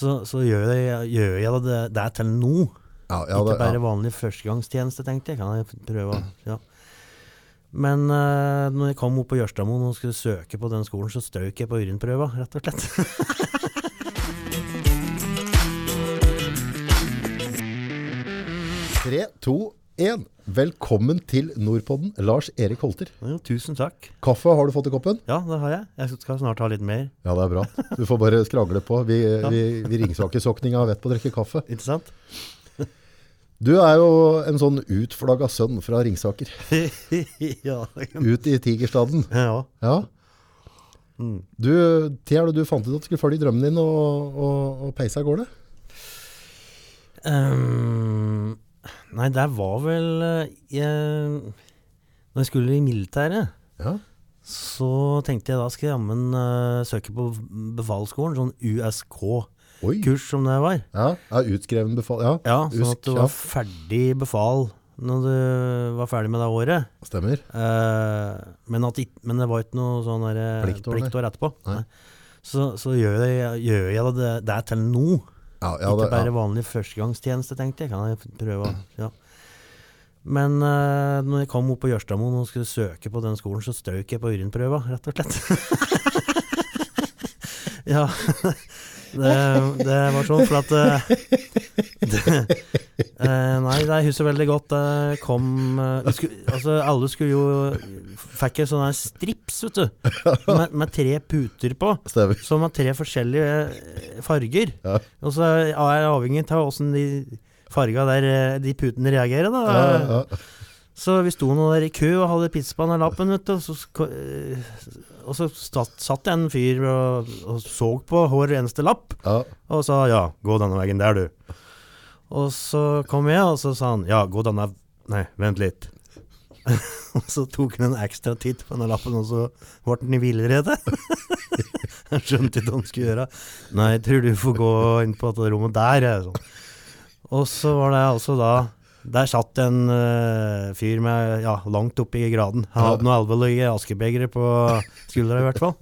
så, så gjør jeg, gjør jeg det, det til nå. Ja, ja, Ikke bare vanlig førstegangstjeneste, tenkte jeg. Kan jeg prøve ja. Men uh, når jeg kom opp på Jørstadmoen og skulle søke på den skolen, så strøk jeg på urinprøva, rett og slett. Tre, to, én. Velkommen til Nordpodden, Lars Erik Holter. Jo, tusen takk. Kaffe har du fått i koppen? Ja, det har jeg. Jeg skal snart ha litt mer. Ja, det er bra. Du får bare skrangle på. Vi, vi, vi Ringsaker-sokninga vet på å drikke kaffe. Ikke sant? Du er jo en sånn utflagga sønn fra Ringsaker. ja. Ut i Tigerstaden. ja. Ja. Mm. Du, er du fant ut at du skulle følge drømmen din og, og, og peise av gårde? Ehm, nei, det var vel eh, jeg, Når jeg skulle i militæret, Ja. så tenkte jeg da skal jeg jammen uh, søke på befalsskolen, sånn USK-kurs som det var. Ja, ja utskreven befal... Ja, Ja, sånn at du var ferdig befal når du var ferdig med det året. stemmer. Uh, men, at, men det var ikke noe sånn Pliktår, pliktår etterpå. Nei. Nei. Så, så gjør jeg, gjør jeg det, det til nå. Ja, ja, ikke bare vanlig førstegangstjeneste, tenkte jeg. Kan jeg prøve ja. Men uh, når jeg kom opp på Jørstadmoen og skulle søke på den skolen, så strøk jeg på urinprøva, rett og slett. ja. Det, det var sånn, for at eh, det, eh, Nei, jeg husker veldig godt det kom eh, skulle, Altså, alle skulle jo Fikk en sånn strips, vet du. Med, med tre puter på. Stemmer. Som har tre forskjellige eh, farger. Ja. Og så er jeg avhengig av åssen de farga der eh, de putene reagerer, da. Ja, ja. Så vi sto nå der i kø og hadde pizzapanelappen, vet du. Og så, og så satt, satt en fyr og, og så på hver eneste lapp, ja. og sa ja, gå denne veien der, du. Og så kom jeg, og så sa han ja, gå denne Nei, vent litt. og så tok han en ekstra titt på denne lappen, og så ble han i villrede. Han skjønte ikke hva han skulle gjøre. Nei, jeg tror du får gå inn på dette rommet der. jeg», Sånn. Og så var det altså da Der satt en uh, fyr med ja, langt oppe i graden. Han hadde noe alvorlige askebegre på skuldra i hvert fall.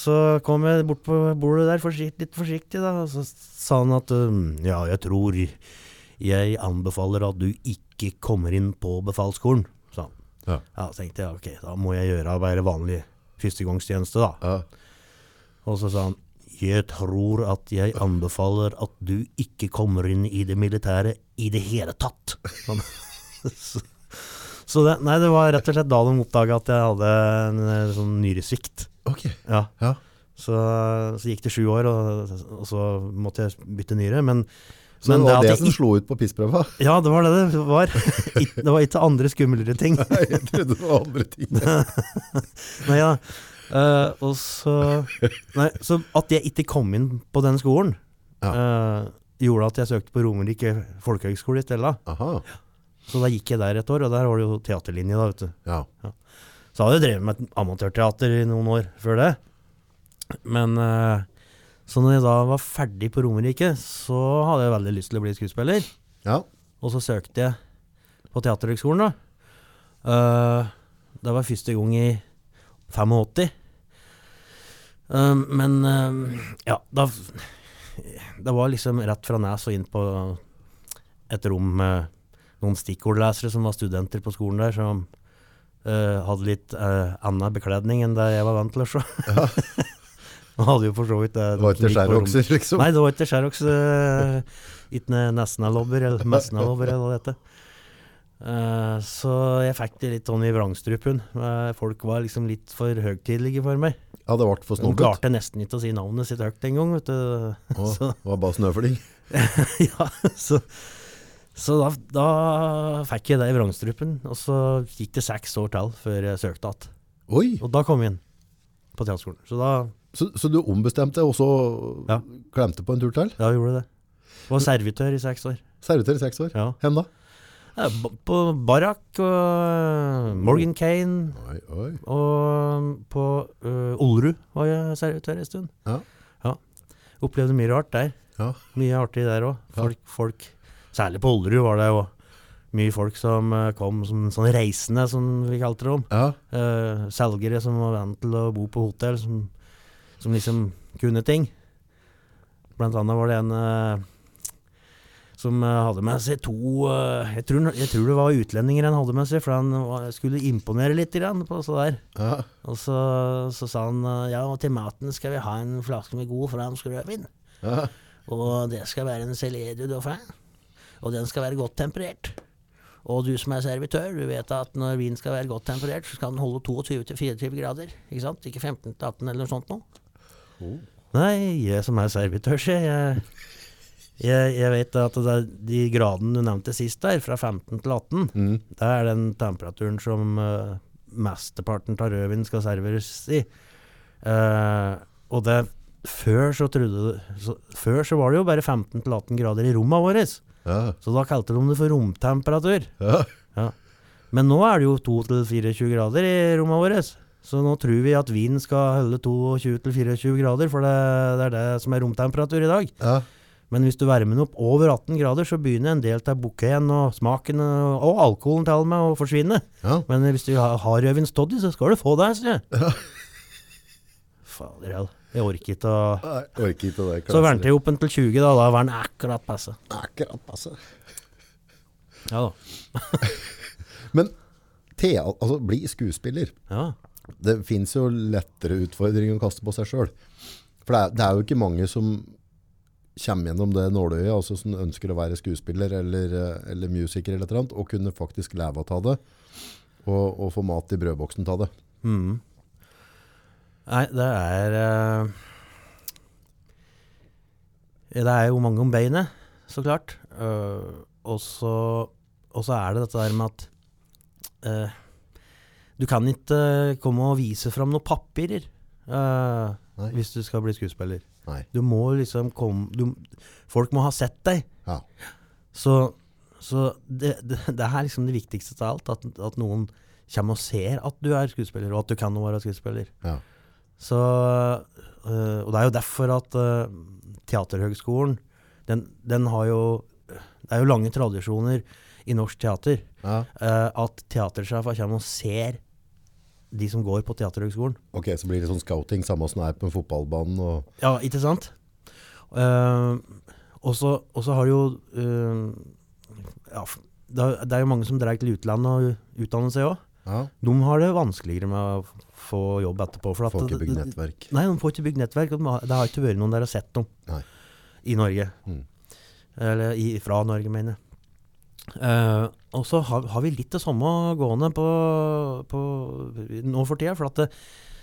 Så kom jeg bort på bordet der forsikt, litt forsiktig, da, og så sa han at um, ja, jeg tror jeg anbefaler at du ikke kommer inn på befalsskolen, sa han. Ja. Ja, så tenkte jeg ok, da må jeg gjøre bare vanlig førstegangstjeneste, da. ja. Og så sa han jeg tror at jeg anbefaler at du ikke kommer inn i det militære i det hele tatt. Sånn. Så, det, nei, det var rett og slett da de oppdaga at jeg hadde en eh, sånn nyresvikt. Ok. Ja. Ja. Så, så gikk det sju år, og, og så måtte jeg bytte nyre. Men, Så men det var det, det som slo ut på pissprøva? Ja, det var det det var. Ik- Det var ikke andre skumlere ting. Nei, jeg trodde det var andre ting. Nei da. Eh, og så Nei, så at jeg ikke kom inn på den skolen, Ja. uh, gjorde at jeg søkte på Romerike folkehøgskole i stedet. Aha. Så da gikk jeg der et år, og der var det jo teaterlinje, da, vet du. Ja. Så hadde jeg drevet med et amatørteater i noen år før det. Men eh, så når jeg da var ferdig på Romerike, så hadde jeg veldig lyst til å bli skuespiller. Ja. Og så søkte jeg på Teaterhøgskolen, da. Eh, det var første gang i 85. Eh, men ja, da Det var liksom rett fra nes og inn på et rom med noen stikkordlesere som var studenter på skolen der, som eh, hadde litt uh, annen bekledning enn det jeg var vant til å se. Ja. hadde jo for så vidt eh, Det var ikke skjærokser, liksom? Nei, det var ikke skjærokser. Uh, ikke Nesna-lobber, eller Mesna-lobber, eller hva det heter. Eh, så jeg fikk det litt sånn i vrangstrupen. Folk var liksom litt for høytidelige for meg. Ja, det ble for snobbete. klarte nesten ikke å si navnet sitt høyt engang, du. Det var bare snøfling. ja, så, så da, da fikk jeg det i vrangstrupen. Og så gikk det seks år til før jeg søkte igjen. Og da kom jeg inn på teaterskolen. Så da Så, så du ombestemte og så Ja. klemte på en tur til? ja, gjorde jeg det. Var servitør i seks år. Servitør i seks år. Ja. Hvem da? Ja, På Barak og Morgan Kane Oi, oi. og på uh, Olrud var jeg servitør en stund. Ja. Opplevde mye rart der. Ja. Mye artig der òg. Ja. Folk, folk Særlig på Ollerud var det jo mye folk som eh, kom som sånn reisende, som vi kalte det om. Ja. Uh, selgere som var vant til å bo på hotell, som, som liksom kunne ting. Blant annet var det en uh, som hadde med seg to uh, jeg, tror, jeg tror det var utlendinger han hadde med seg, for han skulle imponere litt grann på så der. Ja. Og så, så sa han ja, til maten skal vi ha en flaske med god fransk rødvin. Ja. Og det skal være en du Dauphin. Og den skal være godt temperert. Og du som er servitør, du vet at når vin skal være godt temperert, så skal den holde 22-24 grader. Ikke sant? Ikke 15-18 eller noe sånt noe. Oh. Nei, jeg som er servitør, sier jeg. Jeg, jeg vet at det er de gradene du nevnte sist der, fra 15 til 18, Mm. det er den temperaturen som uh, mesteparten av rødvin skal serveres i. Uh, og det før så trodde så, Før så var det jo bare 15 til 18 grader i rommet vårt. Ja. Så da kalte de det for romtemperatur. Ja. Men nå er det jo 2-24 grader i rommet vårt. Så nå tror vi at vinen skal holde 22-24 grader, for det, det er det som er romtemperatur i dag. Ja. Men hvis du varmer den opp over 18 grader, så begynner en del av bouqueten og smaken og, og alkoholen til og med å forsvinne. Ja. Men hvis du har, har rødvin så skal du få det. sier jeg. Fader hell. Jeg orker ikke å orker ikke det. Så venter jeg opp til 20, da. Da var den akkurat passe. Akkurat passe. Ja da. Men Thea, altså bli skuespiller. Ja. Det fins jo lettere utfordringer å kaste på seg sjøl. For det er, det er jo ikke mange som kommer gjennom det nåløyet, altså som ønsker å være skuespiller eller, eh, eller musiker eller et eller annet, og kunne faktisk leve av det. Og, og få mat i brødboksen av det. Mm. Nei, det er eh, Det er jo mange om beinet, så klart. Eh, og så er det dette der med at eh, Du kan ikke komme og vise fram noen papirer uh, hvis du skal bli skuespiller. Nei. Du må liksom komme du, Folk må ha sett deg. Ja. Så, så det, det, det er liksom det viktigste av alt. At, at noen kommer og ser at du er skuespiller, og at du kan være skuespiller. Ja. Så, øh, og det er jo derfor at øh, Teaterhøgskolen den, den har jo Det er jo lange tradisjoner i norsk teater. Ja. øh, at teatersjefer kommer og ser de som går på Teaterhøgskolen. Ok, så blir det sånn scouting, samme som det er på en fotballbanen. Og, Ja, ikke sant? Uh, og så har jo uh, ja, det, det er jo mange som drar til utlandet og utdanner seg òg. Ja, De har det vanskeligere med å få jobb etterpå. For at Får ikke bygd nettverk. Nei, de får ikke bygd nettverk. og Det har ikke vært noen der og sett dem Nei. i Norge. Mm. Eller i, fra Norge, mener jeg. Uh, og så har, har vi litt det samme gående på, på nå for tida. For at det,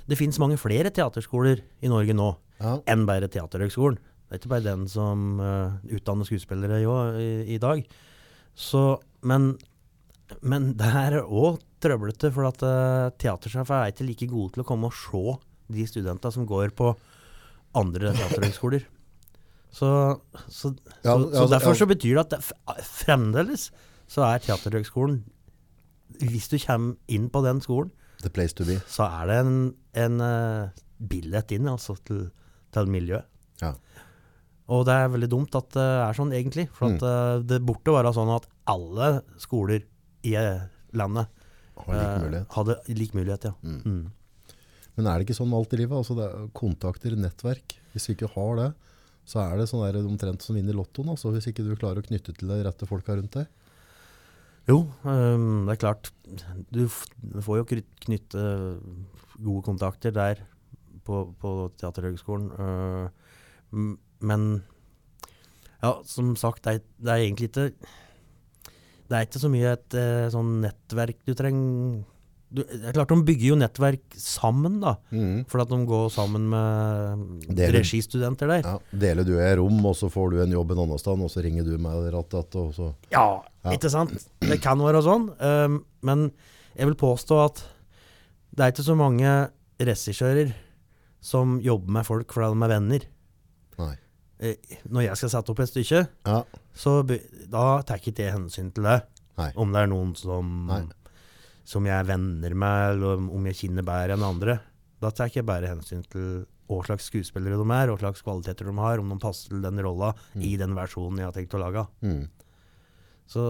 det finnes mange flere teaterskoler i Norge nå Ja. enn bare Teaterhøgskolen. Det er ikke bare den som uh, utdanner skuespillere i, i, i dag. Så, men, men det er òg trøblete, for at uh, teatersjefer er ikke like gode til å komme og se de studentene som går på andre teaterhøgskoler. Så, så, Ja, så, så altså, derfor ja. så betyr det at det, fremdeles så er Teaterhøgskolen Hvis du kommer inn på den skolen, The place to be. så er det en, en uh, billett inn altså, til, til miljøet. Ja. Og det er veldig dumt at det er sånn, egentlig. For at, mm. det burde være sånn at alle skoler i eh, landet Har lik eh, mulighet. hadde lik mulighet. Ja. Mm. Mm. Men er det ikke sånn med alt i livet? Altså er kontakter, nettverk. Hvis du ikke har det, så er det sånn der omtrent som vinner lottoen. Altså, hvis ikke du klarer å knytte til de rette folka rundt deg. Jo, um, det er klart. Du, du får jo knytte gode kontakter der på, på Teaterhøgskolen. Uh, men ja, som sagt, det er, det er egentlig ikke Det er ikke så mye et eh, sånn nettverk du trenger du, Det er klart de bygger jo nettverk sammen, da. Mm. For at de går sammen med Det er- registudenter der. Ja, deler du et rom, og så får du en jobb en annen sted, og så ringer du meg ratt, ratt, og så Ja, Ja. ikke sant? Det kan være sånn. Um, men jeg vil påstå at det er ikke så mange regissører som jobber med folk fordi de er venner. Nei. Eh, når jeg skal sette opp et stykke, Ja. så da tar ikke jeg hensyn til det. Nei. Om det er noen som, Nei. som jeg er venner med, eller om- jeg kjenner bedre enn andre. Da tar jeg bare hensyn til hva slags skuespillere de er, hva slags kvaliteter de har, om de passer til den rolla i den versjonen jeg har tenkt å lage. Mm. Så,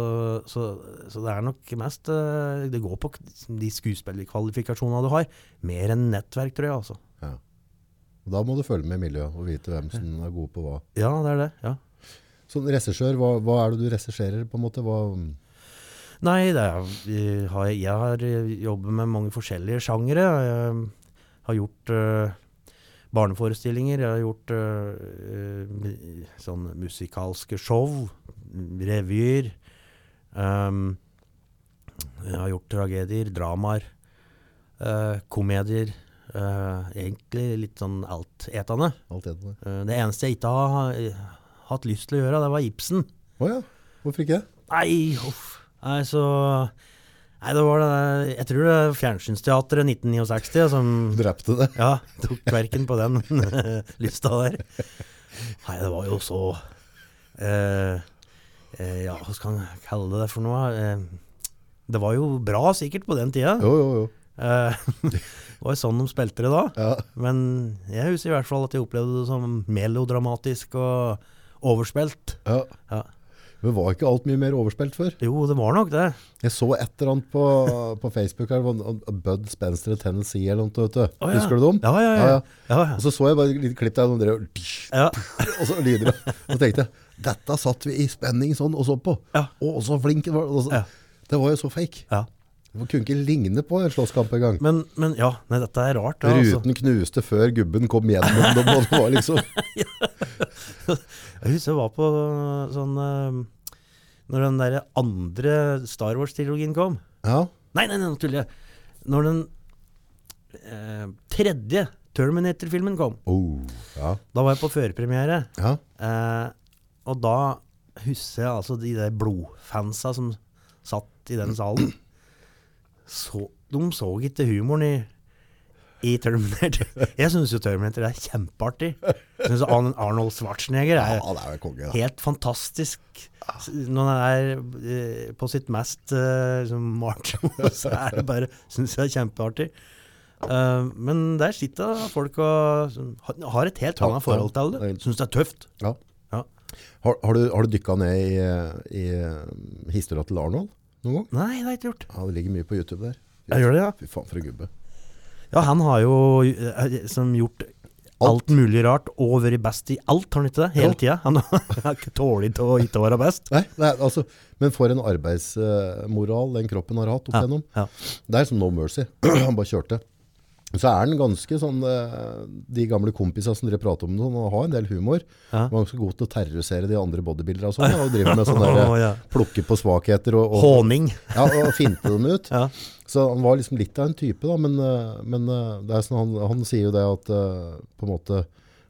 så, så det er nok mest eh, Det går på de skuespillerkvalifikasjonene du har, mer enn nettverk, tror jeg. altså. Da må du følge med i miljøet og vite hvem som er god på hva. Ja, det er det. ja. Sånn regissør, hva, hva er det du regisserer på en måte? Hva, Nei, det er, jeg, har, jeg har eh, jobbet med mange forskjellige sjangere. Jeg har gjort uh, barneforestillinger, jeg har gjort eh, sånn musikalske show, revyer. Um, jeg har gjort tragedier, dramaer, uh, komedier. Eh, egentlig litt sånn altetende. alt det der? Uh, det eneste jeg ikke har eh, hatt lyst til å gjøre, det var Ibsen. Å ja, hvorfor ikke? Nei, uff. Nei, så Nei, det var det Jeg tror det er Fjernsynsteatret 1969 som Drepte det? Ja, tok kverken på den lista der. Nei, det var jo så uh, Ja, hva skal man kalle det for noe? Det var jo bra sikkert på den tida. Jo, jo, jo. Det var jo sånn de spilte det da. Ja. Men jeg husker i hvert fall at jeg opplevde det som melodramatisk og overspilt. ja. Ja. Men var ikke alt mye mer overspilt før? Jo, det var nok det. Jeg så et eller annet på, på Facebook her, Bud Spencer i Tennessee eller noe, vet du. Oh, ja. Husker du dem? Ja, ja, ja. Ja, ja. ja. ja, Og så så jeg bare et lite klipp der, de drev, ja. og så lyder det. Og så tenkte jeg, dette satt vi i spenning sånn og så på. Ja. Og så flink var. Det var jo så fake. ja. Det kunne ikke ligne på en slåsskamp engang. Men, men ja, nei, dette er rart. da, altså. Ruten knuste før gubben kom gjennom dem, og det var liksom Jeg husker jeg var på sånn eh, Når den der andre Star Wars-trilogien kom. Ja, Nei, nei, nei, nå tuller jeg. Når den eh, tredje Terminator-filmen kom, oh, ja, da var jeg på førpremiere. ja. Eh, og da husker jeg altså de der blodfansa som satt i den salen. Så, de så ikke humoren i, i Terminator. Jeg syns jo Terminator er kjempeartig. Jeg synes Arn- Arnold Schwarzenegger er Ja, er konge, helt fantastisk. Når han er eh, på sitt mest liksom, macho, så er det bare Syns jeg er kjempeartig. Uh, men der sitter folk og har- et helt annet forhold til det. Syns det er tøft. Ja. Ja. Har, har du, har du dykka ned i, i eh, historia til Arnold noen gang? Nei, det har jeg ikke gjort. Ja, det ligger mye på YouTube der. Jeg gjør det, ja. Fy faen for en gubbe. Ja, han har jo eh, som gjort alt, mulig rart og vært best i alt, har han ikke det? Hele ja. tida. Han har ikke tålig til å ikke være best. Nei, nei, altså, men for en arbeidsmoral den kroppen har hatt opp Ja, igjennom. ja. Det er som no mercy. Han bare kjørte. Så er han ganske sånn eh, De gamle kompisene som dere prater om sånn, han har en del humor. Ja. Han er ganske god til å terrorisere de andre bodybuilderne og sånn, og driver med sånn der, Å, ja. plukke på svakheter og, og, Håning. ja, og finte dem ut. Ja. Så han var liksom litt av en type, da, men, eh, men eh, det er sånn, han, han sier jo det at på en måte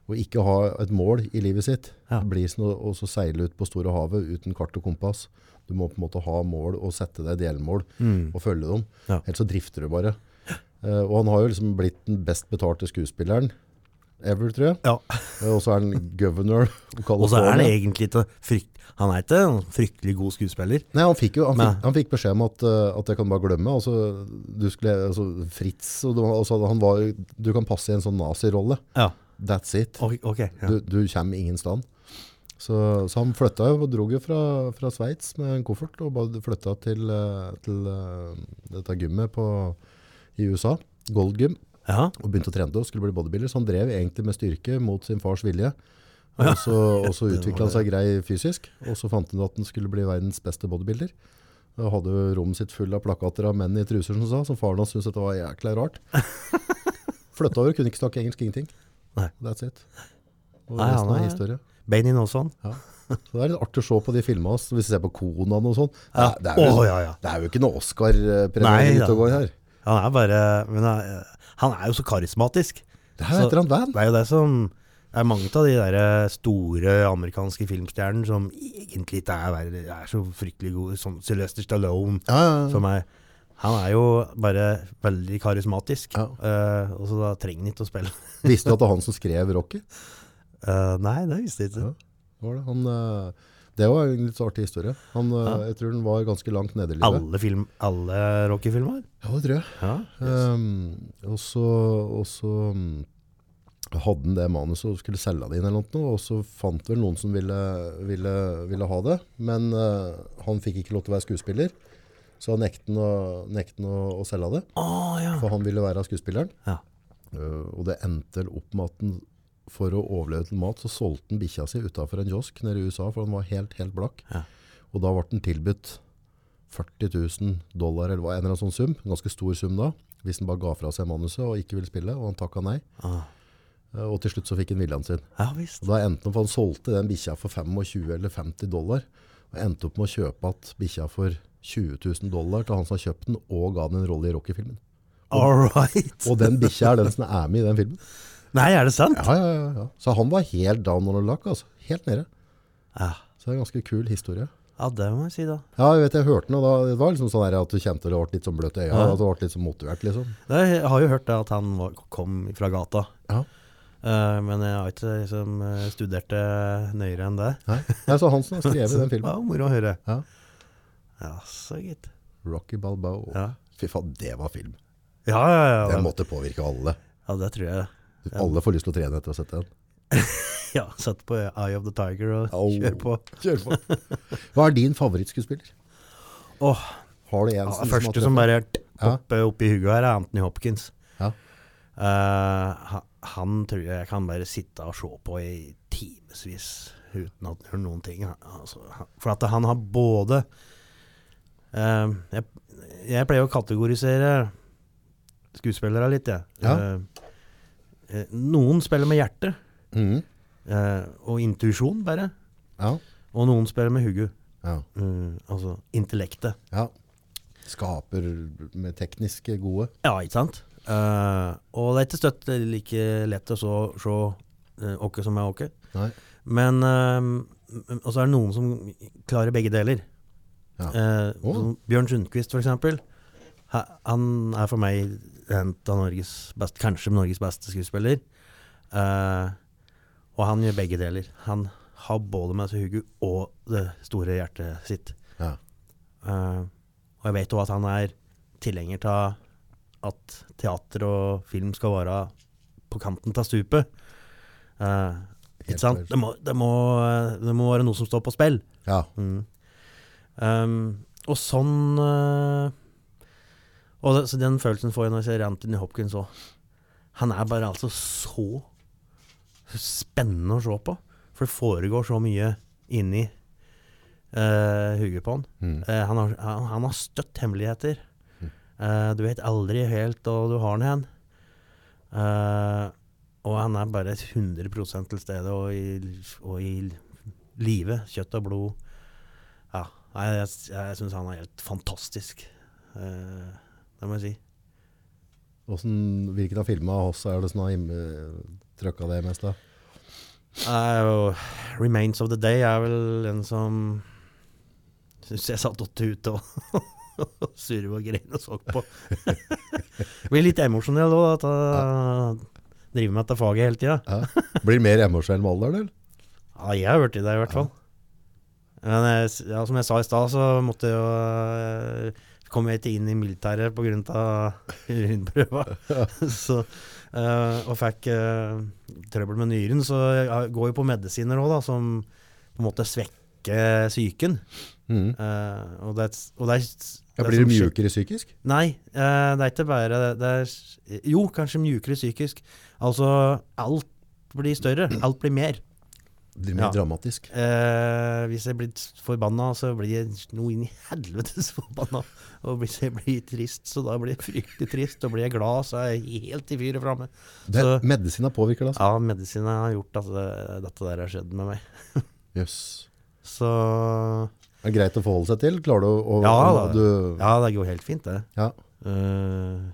å ikke ha et mål i livet sitt Ja. blir som å seile ut på store havet uten kart og kompass. Du må på en måte ha mål og sette deg delmål Mm. og følge dem. Ja. Ellers så drifter du bare. Eh, og han har jo liksom blitt den best betalte skuespilleren ever, tror jeg. Ja. Eh, og så er han governor. Og så er han egentlig ikke frykt, Han er ikke en fryktelig god skuespiller. Nei, han fikk jo han fikk, han fikk beskjed om at, eh, at jeg kan bare glemme. Altså, du skulle, altså, Fritz og altså, han var, Du kan passe i en sånn nazirolle. Ja. That's it. Okay, okay, ja. Du, du kommer ingen sted. Så, så han flytta jo og dro jo fra, fra Sveits med en koffert og bare flytta til, til dette gymmet på, i USA, Gold Gym, ja. og begynte å trene og skulle bli bodybuilder. Så han drev egentlig med styrke mot sin fars vilje. Og så, og så utvikla han seg grei fysisk, og så fant han at han skulle bli verdens beste bodybuilder. Og hadde jo rommet sitt full av plakater av menn i truser, som sa, så faren hans syntes dette var jækla rart. Flytta over, kunne ikke snakke engelsk, ingenting. Nei. That's it. Og Nei, resten han er historie. Bein i han. Ja. Så det er litt artig å se på de filma hans, hvis du ser på Konan og sånn. Det, Ja. er- det, oh, ja, det er jo ikke noe Oscar-premiere ute og går her. Han er bare men han han er jo så karismatisk. Det er jo et eller annet band. Det er jo det som det er mange av de der eh, store amerikanske filmstjernene som egentlig ikke er, er så fryktelig gode. Som Sylvester Stallone. Ja, ja, ja. Som er, han er jo bare veldig karismatisk. Eh, og så da trenger han ikke å spille. Visste du at det var han som skrev Rocky? Uh, nei, det visste jeg ikke. Ja. Var det. Han, eh, det var en litt artig historie. Han, eh, Ja. Jeg tror den var ganske langt nede i livet. Alle, film, alle Rocky-filmer? Ja, det tror jeg. Ja. Um, og så, um, hadde han det manuset og skulle selge det inn eller noe, og så fant vel noen som ville, ville, ville ha det, men uh, han fikk ikke lov til å være skuespiller, så han nektet å, nekten å, å selge det, Oh, ja. for han ville være skuespilleren. ja. Uh, og det endte opp med at han for å overleve til mat, så solgte han bikkja si utenfor en kiosk nede i USA, for han var helt, helt blakk. Ja. Og da ble han tilbudt 40 000 dollar, eller en eller annen sånn sum, en ganske stor sum da, hvis han bare ga fra seg manuset og ikke ville spille, og han takket nei. Ah. Eh, Og til slutt så fikk han viljen sin. Ja visst. Og da endte han, for han solgte den bikkja for 25 eller 50 dollar, og endte opp med å kjøpe at bikkja for 20 000 dollar til han som har kjøpt den, og ga den en rolle i Rocky-filmen. All right. Og den bikkja er den som er med i den filmen. Nei, er det sant? Ja, ja, ja. ja. Så han var helt down on the luck, altså. Helt nede. Ja. Så det er en ganske kul historie. ja, det må jeg si, da. Ja, jeg vet jeg hørte den, og da, det var liksom sånn at du kjente det ble litt sånn bløt i øya, Ja. at du ble litt sånn motivert, liksom. Det, jeg har jo hørt det at han var, kom fra gata. Ja. Uh, men jeg har ikke liksom, eh, studert det nøyere enn det. Nei, Nei så Hansen har skrevet den filmen. Ja, moro å høre. Ja. Ja, så gitt. Rocky Balboa. Ja. Fy faen, det var film. Ja, ja, ja. Det, måtte påvirke alle. ja, det tror jeg. Alle får lyst til å trene etter å ha sett den. Ja, Sett på Eye of the Tiger og oh, kjør på. Kjør på. Hva er din favorittskuespiller? Åh, Har du en ja, som, første som bare popper opp i huet her, er Anthony Hopkins. Ja. Uh, han tror jeg jeg kan bare sitte og se på i timevis uten at han gjør noen ting. Altså, for at han har både uh, jeg, jeg pleier å kategorisere skuespillere litt, jeg. Ja. Eh, eh, noen spiller med hjerte mm. eh, og intuisjon, bare. Ja. Og noen spiller med hugu. ja. Mm, altså intellektet. ja. Skaper med tekniske gode. Ja, ikke sant? Eh, og det er ikke støtt like lett å så, se eh, åkke som er åkke. Men eh, Og så er det noen som klarer begge deler. Ja. Eh, sånn Bjørn Sundquist, eksempel. Han er for meg en av Norges best, kanskje Norges beste skuespiller. Uh, og han gjør begge deler. Han har både med seg Hugo og det store hjertet sitt. Ja. Uh, og jeg vet òg at han er tilhenger av at teater og film skal være på kanten av stupet. Uh, ikke sant? Det må, det, må, det må være noe som står på spill. ja. Mm. Um, og sånn eh, Og det, så den følelsen får jeg når jeg ser Anthony Hopkins òg. Han er bare altså så spennende å se på. For det foregår så mye inni uh, hodet på han. Mm. Uh, han, har, han, han har støtt hemmeligheter. Mm. Eh, du vet aldri helt hva du har den hen. Uh, og han er bare 100 til stede og i, og i live. Kjøtt og blod. Ja, nei, jeg, jeg syns han er helt fantastisk. Eh, det må jeg si. Hvordan, hvilken av filmene av oss er det som har trøkka det mest da? Uh, 'Remains of the Day' er vel den som syns jeg satt åtte ute og, surra og grein og så på. Blir litt emosjonell òg, at jeg driver med dette faget hele tida. Ja. Blir mer emosjonell med alderen, eller? Ja, jeg har blitt det, i hvert fall. Men jeg, ja, som jeg sa i stad, så måtte jeg jo eh, kom jeg ikke inn i militæret pga. urinprøva. så, uh, og fikk uh, trøbbel med nyren, så jeg går jo på medisiner òg, som på en måte svekker psyken. Mm. Uh, og det, og det Ja, blir du mjukere psykisk? Nei, det er ikke bare det er, Jo, kanskje mjukere psykisk. Altså, alt blir større. Alt blir mer. Det blir mer Ja. dramatisk. Eh, hvis jeg blir forbanna, så blir jeg noe inn i helvetes forbanna. Og hvis jeg blir trist, så da blir jeg fryktelig trist. Og blir jeg glad, så er jeg helt i fyret framme. Det, medisina påvirker det, altså. Ja, medisinen har gjort at det, dette der har skjedd med meg. Jøss. Så Er det greit å forholde seg til? Klarer du å Ja, å- du, ja, det går helt fint, det. Ja. Uh,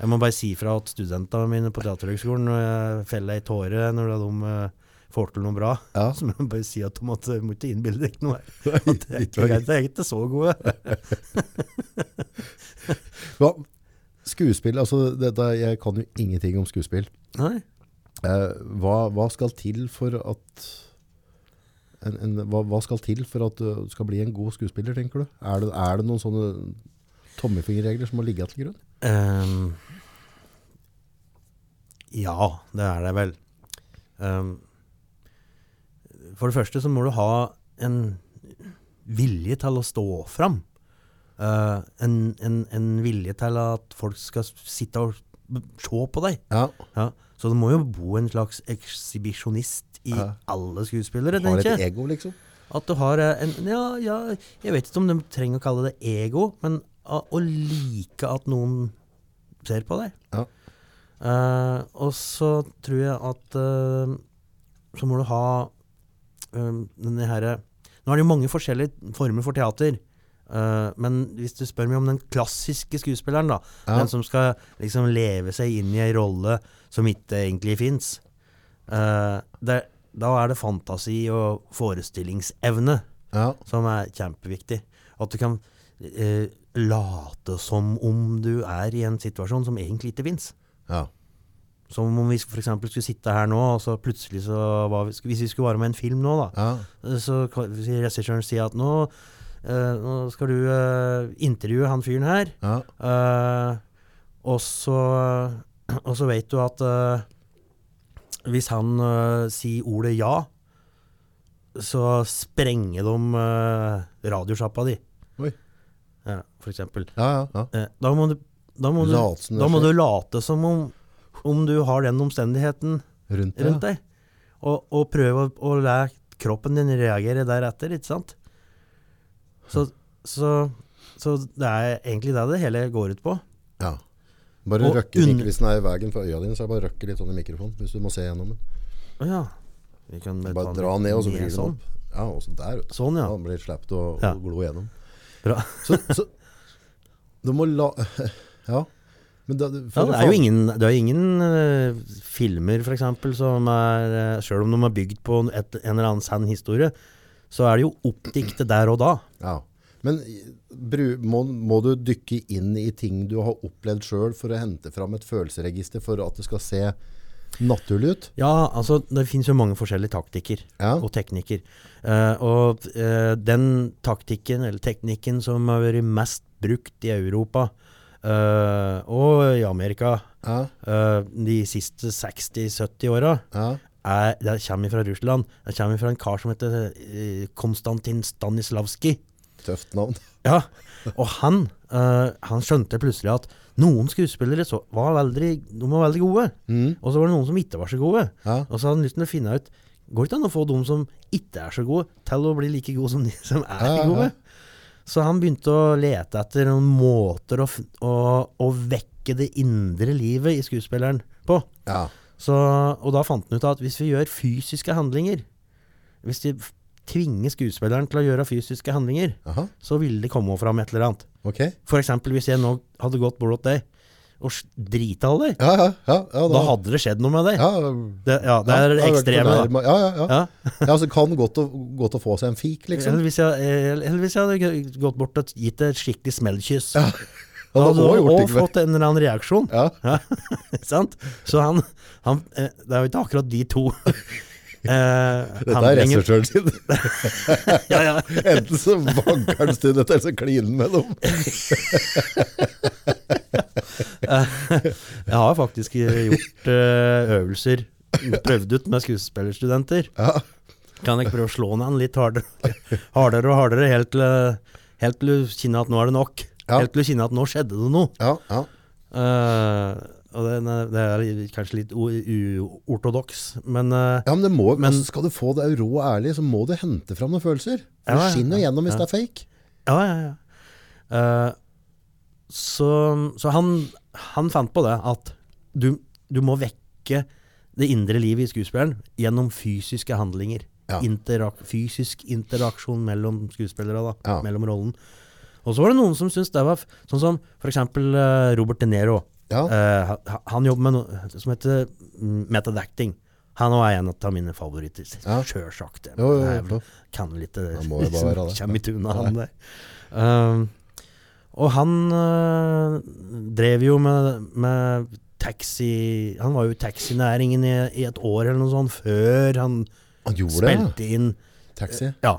jeg må bare si fra at studentene mine på Teaterhøgskolen feller ei tåre når de eh, får til noe bra, Ja. så må jeg bare si at du måtte, må ikke innbille deg noe her. At det er ikke greit, er ikke så gode. Hva, skuespill, altså dette, jeg kan jo ingenting om skuespill. Nei. Eh, hva, hva skal til for at en, en, hva, hva skal til for at du skal bli en god skuespiller, tenker du? Er det, er det noen sånne tommefingerregler som må ligge til grunn? Um, ja, det er det vel. Ehm, for det første så må du ha en vilje til å stå fram. Uh, en, en, en vilje til at folk skal sitte og se på deg. Ja. Ja. Så det må jo bo en slags ekshibisjonist i Ja. alle skuespillere, Har tenker et ego, liksom. At du har eh, en Ja, ja, jeg vet ikke om de trenger å kalle det ego, men å, å like at noen ser på deg. Ja. Uh, og så tror jeg at uh, så må du ha denne her, Nå er det jo mange forskjellige former for teater. Uh, men hvis du spør meg om den klassiske skuespilleren, da, Ja. den som skal liksom leve seg inn i ei rolle som ikke egentlig fins, da er det fantasi og forestillingsevne Ja. som er kjempeviktig. At du kan uh, late som om du er i en situasjon som egentlig ikke fins. ja. Som om vi f.eks. skulle sitte her nå, og så plutselig så vi, Hvis vi skulle være med i en film nå, da, Ja. eh, så kan si- regissøren si at nå, eh, nå skal du eh, intervjue han fyren her, Ja. eh, og så Og så vet du at eh, hvis han eh, sier ordet ja, så sprenger de uh, radiosjappa di. Oi. Ja, for eksempel. Ja, ja, ja. Eh, da må du, da må du, da må du late som om, om du har den omstendigheten Rundt det. rundt deg. Og, og prøve å, å la kroppen din reagere deretter, ikke sant? Så, så, så det er egentlig det det hele går ut på. Ja. Bare røkke hvis den er i veien for øya dine, så bare røkke litt sånn i mikrofonen, hvis du må se gjennom den. Ja. Vi kan Bare ta dra ned, og så vrir den sånn. opp. Ja, og så der. Sånn, ja. Da blir det å, å Ja. glo gjennom. Bra. Så, så du må la Ja. Men da, Ja, det er jo ingen, det er ingen uh, filmer, eksempel, som er uh, Sjøl om de er bygd på et, en eller annen sann historie, så er det jo oppdiktet der og da. Ja. Men bru, må, må du dykke inn i ting du har opplevd sjøl for å hente fram et følelsesregister for at det skal se naturlig ut? Ja, altså, det finnes jo mange forskjellige taktikker. Ja. og teknikker. Uh, og uh, den taktikken, eller teknikken, som har vært mest brukt i Europa eh, og i Amerika Ja. Uh, de siste 60-70 åra, ja. er- det kommer fra Russland. Det kommer fra en kar som heter eh, Konstantin Stanislavskij. Tøft navn. Ja, og han, uh, han skjønte plutselig at noen skuespillere så var veldig, de var veldig gode, Mm. og så var det noen som ikke var så gode. Ja. Og så hadde han lyst til å finne ut Går det ikke an å få de som ikke er så gode, til å bli like gode som de som er ja, ja. gode? Så han begynte å lete etter noen måter å, å, å vekke det indre livet i skuespilleren på. ja. Så, og da fant han ut at hvis vi gjør fysiske handlinger Hvis de tvinger skuespilleren til å gjøre fysiske handlinger, Aha. så ville det komme fram et eller annet. Okay. Eksempel hvis jeg nå hadde gått til deg og drite deg, Ja, ja. ja, da, da hadde det skjedd noe med deg. ja, Det, ja, det er det ekstreme, da. Ja, ja, ja. Ja. ja så kan godt å, godt å få seg en fik, liksom. Eller hvis, jeg, eller hvis jeg hadde gått bort og gitt et skikkelig smellkyss. Ja, Da hadde var du også ikke fått en eller annen reaksjon. Ja. Sant? Så han, han eh, Det er jo ikke akkurat de to eh, Dette er regissøren sin. Ja, ja. Enten så vanker han stundet eller så kliner han med dem. Jeg har faktisk gjort eh, øvelser, prøvd ut med skuespillerstudenter. Kan jeg prøve å slå ned litt hardere, hardere og hardere, helt til, helt til du kjenner at nå er det nok. Helt til du kjenner at nå skjedde det noe. Ja, ja. Uh, og det, det er kanskje litt uortodoks, men eh, ja, men det må, Men- altså, skal du få det rå og ærlig, så må du hente fram noen følelser. For Ja, det skinner jo ja, gjennom hvis ja. det er fake. Ja, ja, ja. Eh, så så han, han fant på det at du, du må vekke det indre livet i skuespilleren gjennom fysiske handlinger. Ja. Interak fysisk interaksjon mellom skuespillere, da, Ja. mellom rollen. Og så var det noen som syntes det var Sånn som f.eks. Uh, Robert De Niro. Ja. Uh, han, jobber med noe som heter metadacting. method acting. Han er en av mine favoritter. Ja. Sjølsagt. Kan litt eh, Han må jo bare være det. Kjem i tuna, han der. Um, og han øh, drev jo med, med taxi Han var jo i taxinæringen i, i et år eller noe sånt, før han Han spilte det, inn. Taxi. Ja.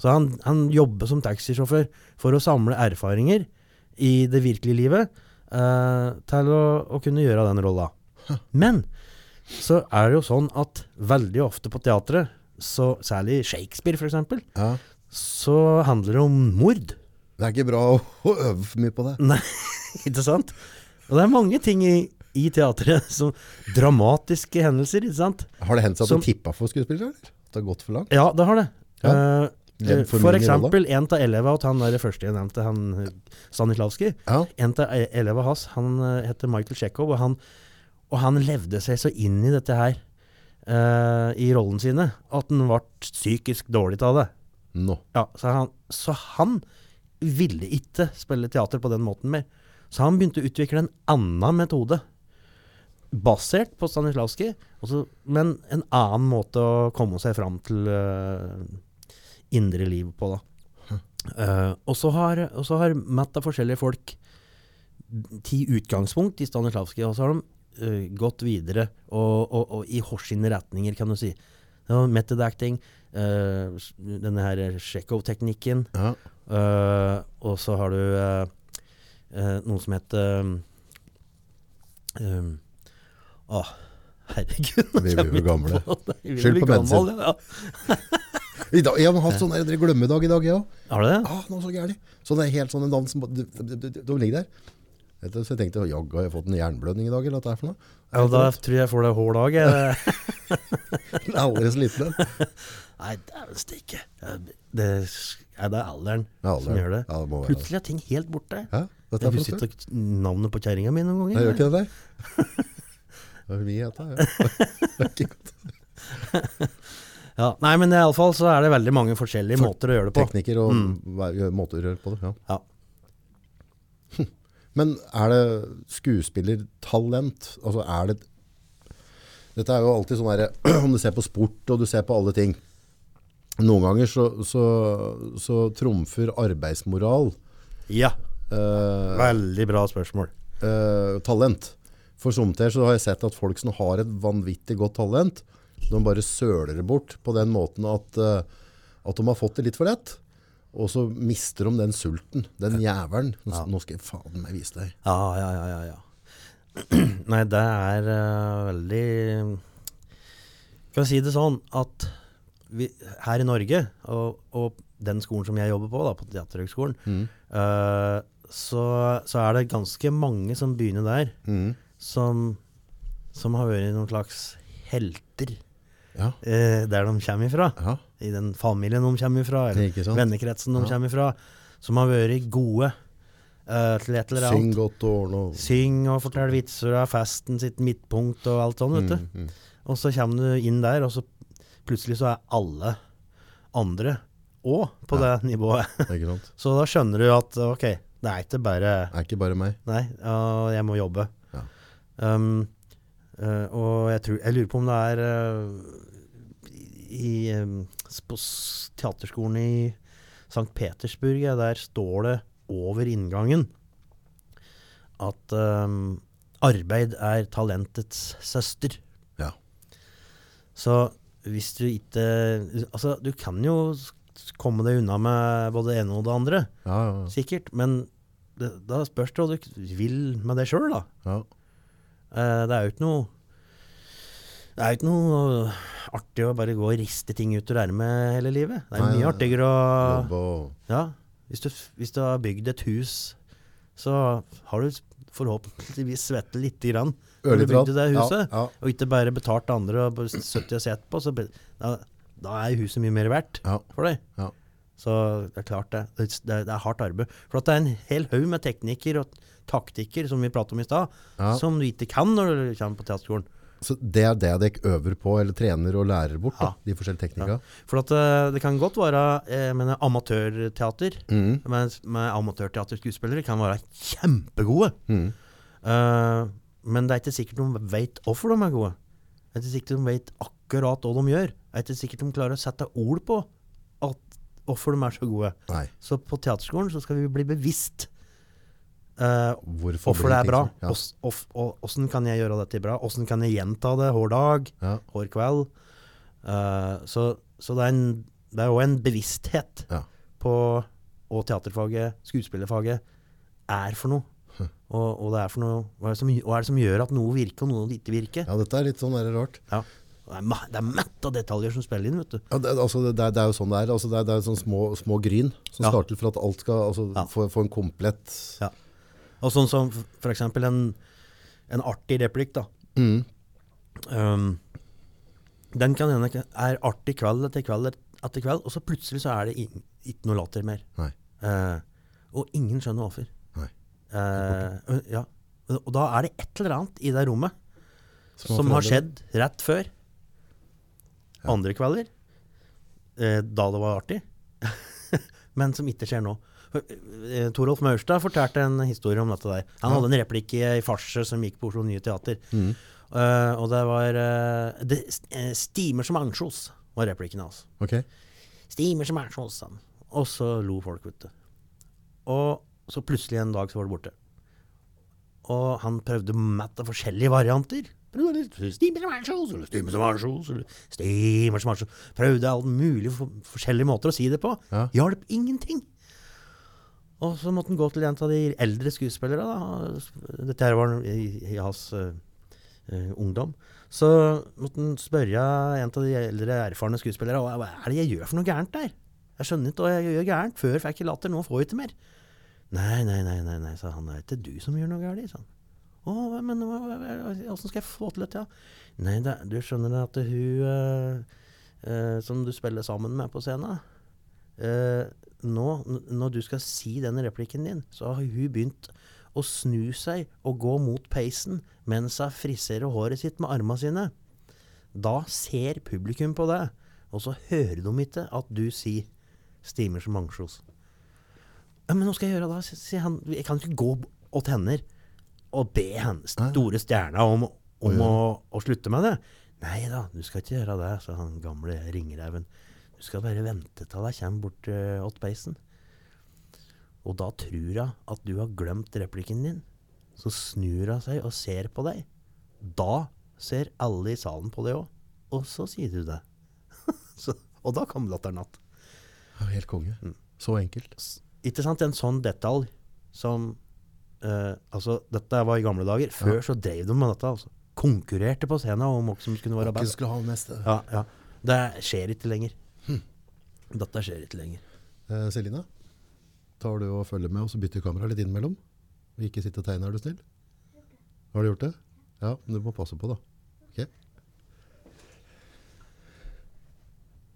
Så han, han jobber som taxisjåfør for å samle erfaringer i det virkelige livet øh, til å, å kunne gjøre den rolla. Men så er det jo sånn at veldig ofte på teatret, så, særlig Shakespeare f.eks., Ja. så handler det om mord. Det er ikke bra å, å øve for mye på det. Nei, ikke sant? Og det er mange ting i, i teatret som dramatiske hendelser, ikke sant? Har det hendt seg at Som- du tippa for skuespillere? eller? At det har gått for langt? Ja, det har det. Ja. Uh, for eksempel, en av elevene til han der første jeg nevnte, han Stanislavskij. Stanislavski, Ja. en av elevene hans, han eh, heter Michael Chekhov, og han, og han levde seg så inn i dette her, uh, i rollen sine, at han ble psykisk dårlig av det. Nå. Ja, så han, så han ville ikke spille teater på den måten mer. Så han begynte å utvikle en annen metode, basert på Stanislavski, men en annen måte å komme seg fram til uh, indre liv på. da. Uh, og så har, har matt av forskjellige folk ti utgangspunkt i Stanislavski, og så har de uh, gått videre og, og, og i hårsine retninger, kan du si. Method acting, uh, denne her Tsjekhov-teknikken. Ja. Eh, og så har du uh, uh, noe som heter Å, um, Å, herregud. nå Vi blir jo gamle. Skyld på medisin. Ja. I dag, jeg har hatt sånn glemmedag i dag, ja. Har du det? Ah, noe så gærent. Så det er helt sånne navn som de, de, de, de ligger der. Så jeg tenkte, jaggu har jeg fått en jernblødning i dag, eller hva det er for noe? Ja, da tror jeg jeg får det hver dag. jeg. Det er aldri så liten den. Nei, dæven stikke. Det, Det, ja, det er alderen alderen. som gjør det. Ja, det. Plutselig er ting helt borte. Ja, Jeg er husker ikke navnet på kjerringa mi noen ganger. Jeg gjør ikke det der? Det er mye dette, ja. Det er ikke godt. Ja, nei, men iallfall så er det veldig mange forskjellige For- måter å gjøre det på. Teknikker og Mm. måter å gjøre på det, ja. Ja. Men er det skuespillertalent? Altså er det Dette er jo alltid sånn der, Om du ser på sport og du ser på alle ting Noen ganger så, så, så trumfer arbeidsmoral Ja, eh, veldig bra spørsmål. eh, talent. For somtider så har jeg sett at folk som har et vanvittig godt talent, de bare søler det bort på den måten at, eh, at de har fått det litt for lett. Og så mister de den sulten, den jævelen. Nå- Nå skal jeg faen meg vise deg. Ja, ja, ja, ja, ja. Nei, det er uh, veldig Kan jeg si det sånn at vi, her i Norge, og, og den skolen som jeg jobber på, da, på Teaterhøgskolen, Mm. uh, så, så er det ganske mange som begynner der, Mm. som, som har vært noen slags helter Ja. Uh, der de kommer ifra. ja. I den familien de kommer ifra, eller vennekretsen de Ja. kommer ifra. Som har vært gode uh, til et eller annet. Syng godt og ordne og Syng og fortell vitser og festen sitt midtpunkt og alt sånt, vet du. Mm, mm. Og så kommer du inn der, og så plutselig så er alle andre òg på Ja. det nivået. Så da skjønner du at ok, det er ikke bare Det er ikke bare meg. Nei, uh, jeg må jobbe. Ja. Um, uh, og jeg, tror, jeg lurer på om det er uh, i, um, på teaterskolen i St. Petersburg, ja, der står det over inngangen at um, arbeid er talentets søster. Ja. Så hvis du ikke Altså, du kan jo komme deg unna med både det ene og det andre, Ja, ja, ja. sikkert, men det, da spørs det hva du vil med deg sjøl, da. ja. Eh, det er jo ikke noe Det er jo ikke noe artig å bare gå og riste ting ut ur ermet hele livet. Det er Nei, mye artigere å Ja, hvis du, hvis du har bygd et hus, så har du forhåpentligvis svettet lite grann når du bygde det huset. Ja, ja. Og ikke bare betalt andre og bare sittet og sett på, så da, da er huset mye mer verdt Ja. for deg. Ja. Så det er klart det. Det, er- det er hardt arbeid. For at det er en hel haug med teknikker og taktikker, som vi pratet om i stad, Ja. som du ikke kan når du kommer på teaterskolen. Så det er det dere øver på, eller trener og lærer bort, da, de forskjellige teknikkene? For at eh, det kan godt være eh, jeg mener, amatørteater. Mm. Med, med amatørteaterskuespillere kan være kjempegode. Mm. Eh, men det er ikke sikkert de vet hvorfor de er gode. Det er ikke sikkert de vet akkurat hva de gjør. Det er ikke sikkert de klarer å sette ord på at, hvorfor de er så gode. Nei. Så på teaterskolen så skal vi bli bevisst uh, Hvorfor, hvorfor det er bra. Åssen Ja. Kan jeg gjøre dette bra? Åssen kan jeg gjenta det hver dag, Ja. hver kveld? Uh, så, så det er en- det er òg en bevissthet Ja. på hva teaterfaget, skuespillerfaget, er for noe. Og, og, det er for noe, hva er det, som, hva er det som gjør at noe virker, og noe ikke virker? ja, dette er litt sånn der rart. Ja. Det er, er mett av detaljer som spiller inn, vet du. Ja, det, altså, det, er, det er jo sånn det er. Altså, det er, det er sånn små, små gryn som Ja. skal til for at alt skal altså, Ja. få, få en komplett Ja. Og sånn som f.eks. en, en artig replikk, da. Mm. Um, den kan hende er artig kveld etter kveld etter kveld, og så plutselig så er det ikke noe latter mer. Eh, og ingen skjønner hvorfor. Eh, ja. Og da er det et eller annet i det rommet Som har som har skjedd rett før. Andre kvelder. Eh, da det var artig. Men som ikke skjer nå. Eh, Torolf Maurstad fortalte en historie om dette der. Han hadde en replikk i, i farse som gikk på Oslo Nye Teater. Mm. Uh, og det var uh, det, 'Stimer som ansjos', var replikken hans. Okay. Stimer som ansjos. Og så lo folk, vet du. Og så plutselig en dag så var det borte. Og han prøvde matt av forskjellige varianter. Prøvde alle mulige for, forskjellige måter å si det på. Ja. Hjalp ingenting. Og så måtte han gå til en av de eldre skuespillere. Da. Dette her var i, i hans eh, ungdom. Så måtte han spørre en av de eldre, erfarne skuespillere hva hva er det jeg gjør for noe gærent der. Jeg skjønner ikke hva jeg gjør gærent. Før fikk jeg latter, nå får jeg ikke mer. Nei, nei, nei, nei, nei, sa han. Det er ikke du som gjør noe galt, sa han. Å, men åssen skal jeg få til dette? Ja? Nei, det, du skjønner at hun uh, uh, som du spiller sammen med på scenen uh, nå, når du skal si den replikken din, så har hun begynt å snu seg og gå mot peisen mens hun friserer håret sitt med armene sine. Da ser publikum på det, og så hører de ikke at du sier 'stimer som ansjos'. Ja, men hva skal jeg gjøre da? S- sier han. Jeg kan ikke gå åt tenner og be henne, store stjerna, om, om å, å slutte med det. Nei da, du skal ikke gjøre det, sa han gamle ringreven. Du skal bare vente til jeg kommer bort uh, åt peisen. Og da tror hun at du har glemt replikken din. Så snur hun seg og ser på deg. Da ser alle i salen på deg òg. Og så sier du det. så, og da kom latteren att. Ja, helt konge. Mm. Så enkelt. Ikke sant? En sånn detalj som uh, Altså, dette var i gamle dager. Før så drev de med dette. altså. Konkurrerte på scenen om hvem som skulle være best. skulle ha neste. Ja, ja. Det skjer ikke lenger. Dette skjer ikke lenger. Eh, Selina, tar du og følger med, og så bytter kamera litt innimellom? Og ikke sitte og tegne, er du snill? Har du gjort det? Ja, men du må passe på da. Ok.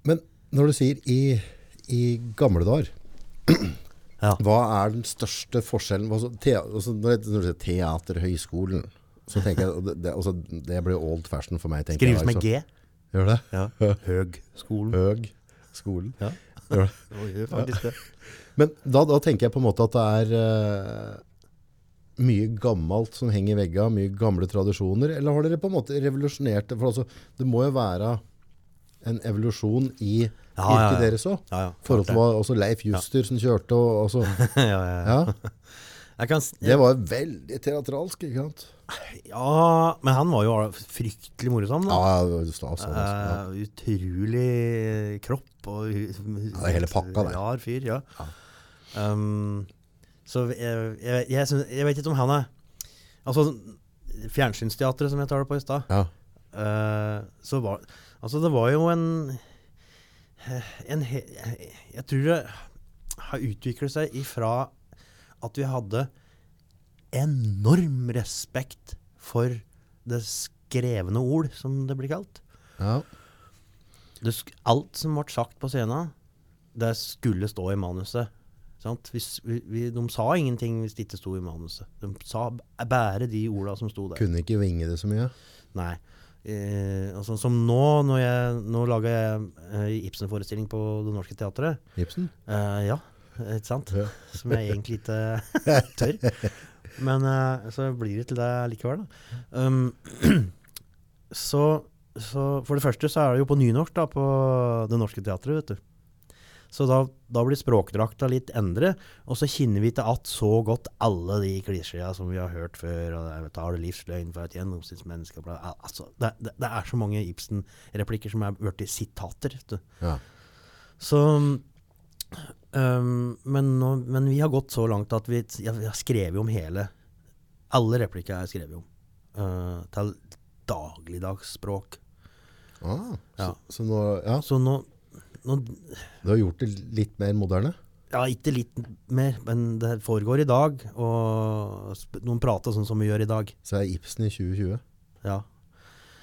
Men når du sier i, i gamle dager, Ja. hva er den største forskjellen? Altså, te, altså, når, du sier teaterhøyskolen, så tenker jeg, det, det, altså, det blir old fashion for meg. Skrives med altså. G. Gjør det? Ja. Høgskolen. Høg skolen. Ja. Gjør det? Det faktisk det. Men da, da tenker jeg på en måte at det er uh, mye gammelt som henger i veggene, mye gamle tradisjoner, eller har dere på en måte revolusjonert det? For altså, det må jo være en evolusjon i Ja, ja, yrket ja. deres òg. Ja, ja. forhold til også Leif Juster som kjørte, og altså, ja, ja, ja. ja, kan, det var veldig teatralsk, ikke sant? ja, men han var jo fryktelig morsom, da. Ja, det stas. Ja. Eh, utrolig kropp og er hele pakka, det. Rar fyr, ja. Ja. Um, så jeg, jeg, jeg, synes, jeg vet ikke om han er Altså, Fjernsynsteatret, som jeg tar det på i stad. Ja. uh, så var Altså, det var jo en he, Jeg tror det har utviklet seg ifra at vi hadde enorm respekt for det skrevne ord, som det blir kalt. ja. Det, alt som ble sagt på scenen, det skulle stå i manuset. Sant? Hvis, vi, vi, de sa ingenting hvis det ikke sto i manuset. De sa bare de orda som sto der. Kunne ikke vinge det så mye. Nei. Eh, altså, som nå, når jeg, nå lager jeg eh, Ibsen-forestilling på Det Norske Teatret. Ibsen? Eh, ja, ikke sant? Ja. Som jeg egentlig ikke tør. Men eh, så blir det til det likevel, da. Um, så, så for det første så er det jo på nynorsk da, på Det Norske Teatret, vet du. Så da, da blir språkdrakta litt endret, og så kjenner vi ikke att så godt alle de klisjeene som vi har hørt før. og det er, har det livsløgn for et gjennomsnittsmenneske. Altså, det, det, det er så mange Ibsen-replikker som er blitt sitater. vet du. Ja. Så Um, men, nå, men vi har gått så langt at vi, ja, vi har skrevet om hele Alle replikker er skrevet om. Uh, til dagligdagsspråk. Ah, Ja. Så, så nå, ja, Så nå, nå du har gjort det litt mer moderne? Ja, ikke litt mer, men det foregår i dag. Og noen prater sånn som vi gjør i dag. Så er Ibsen i 2020. Ja.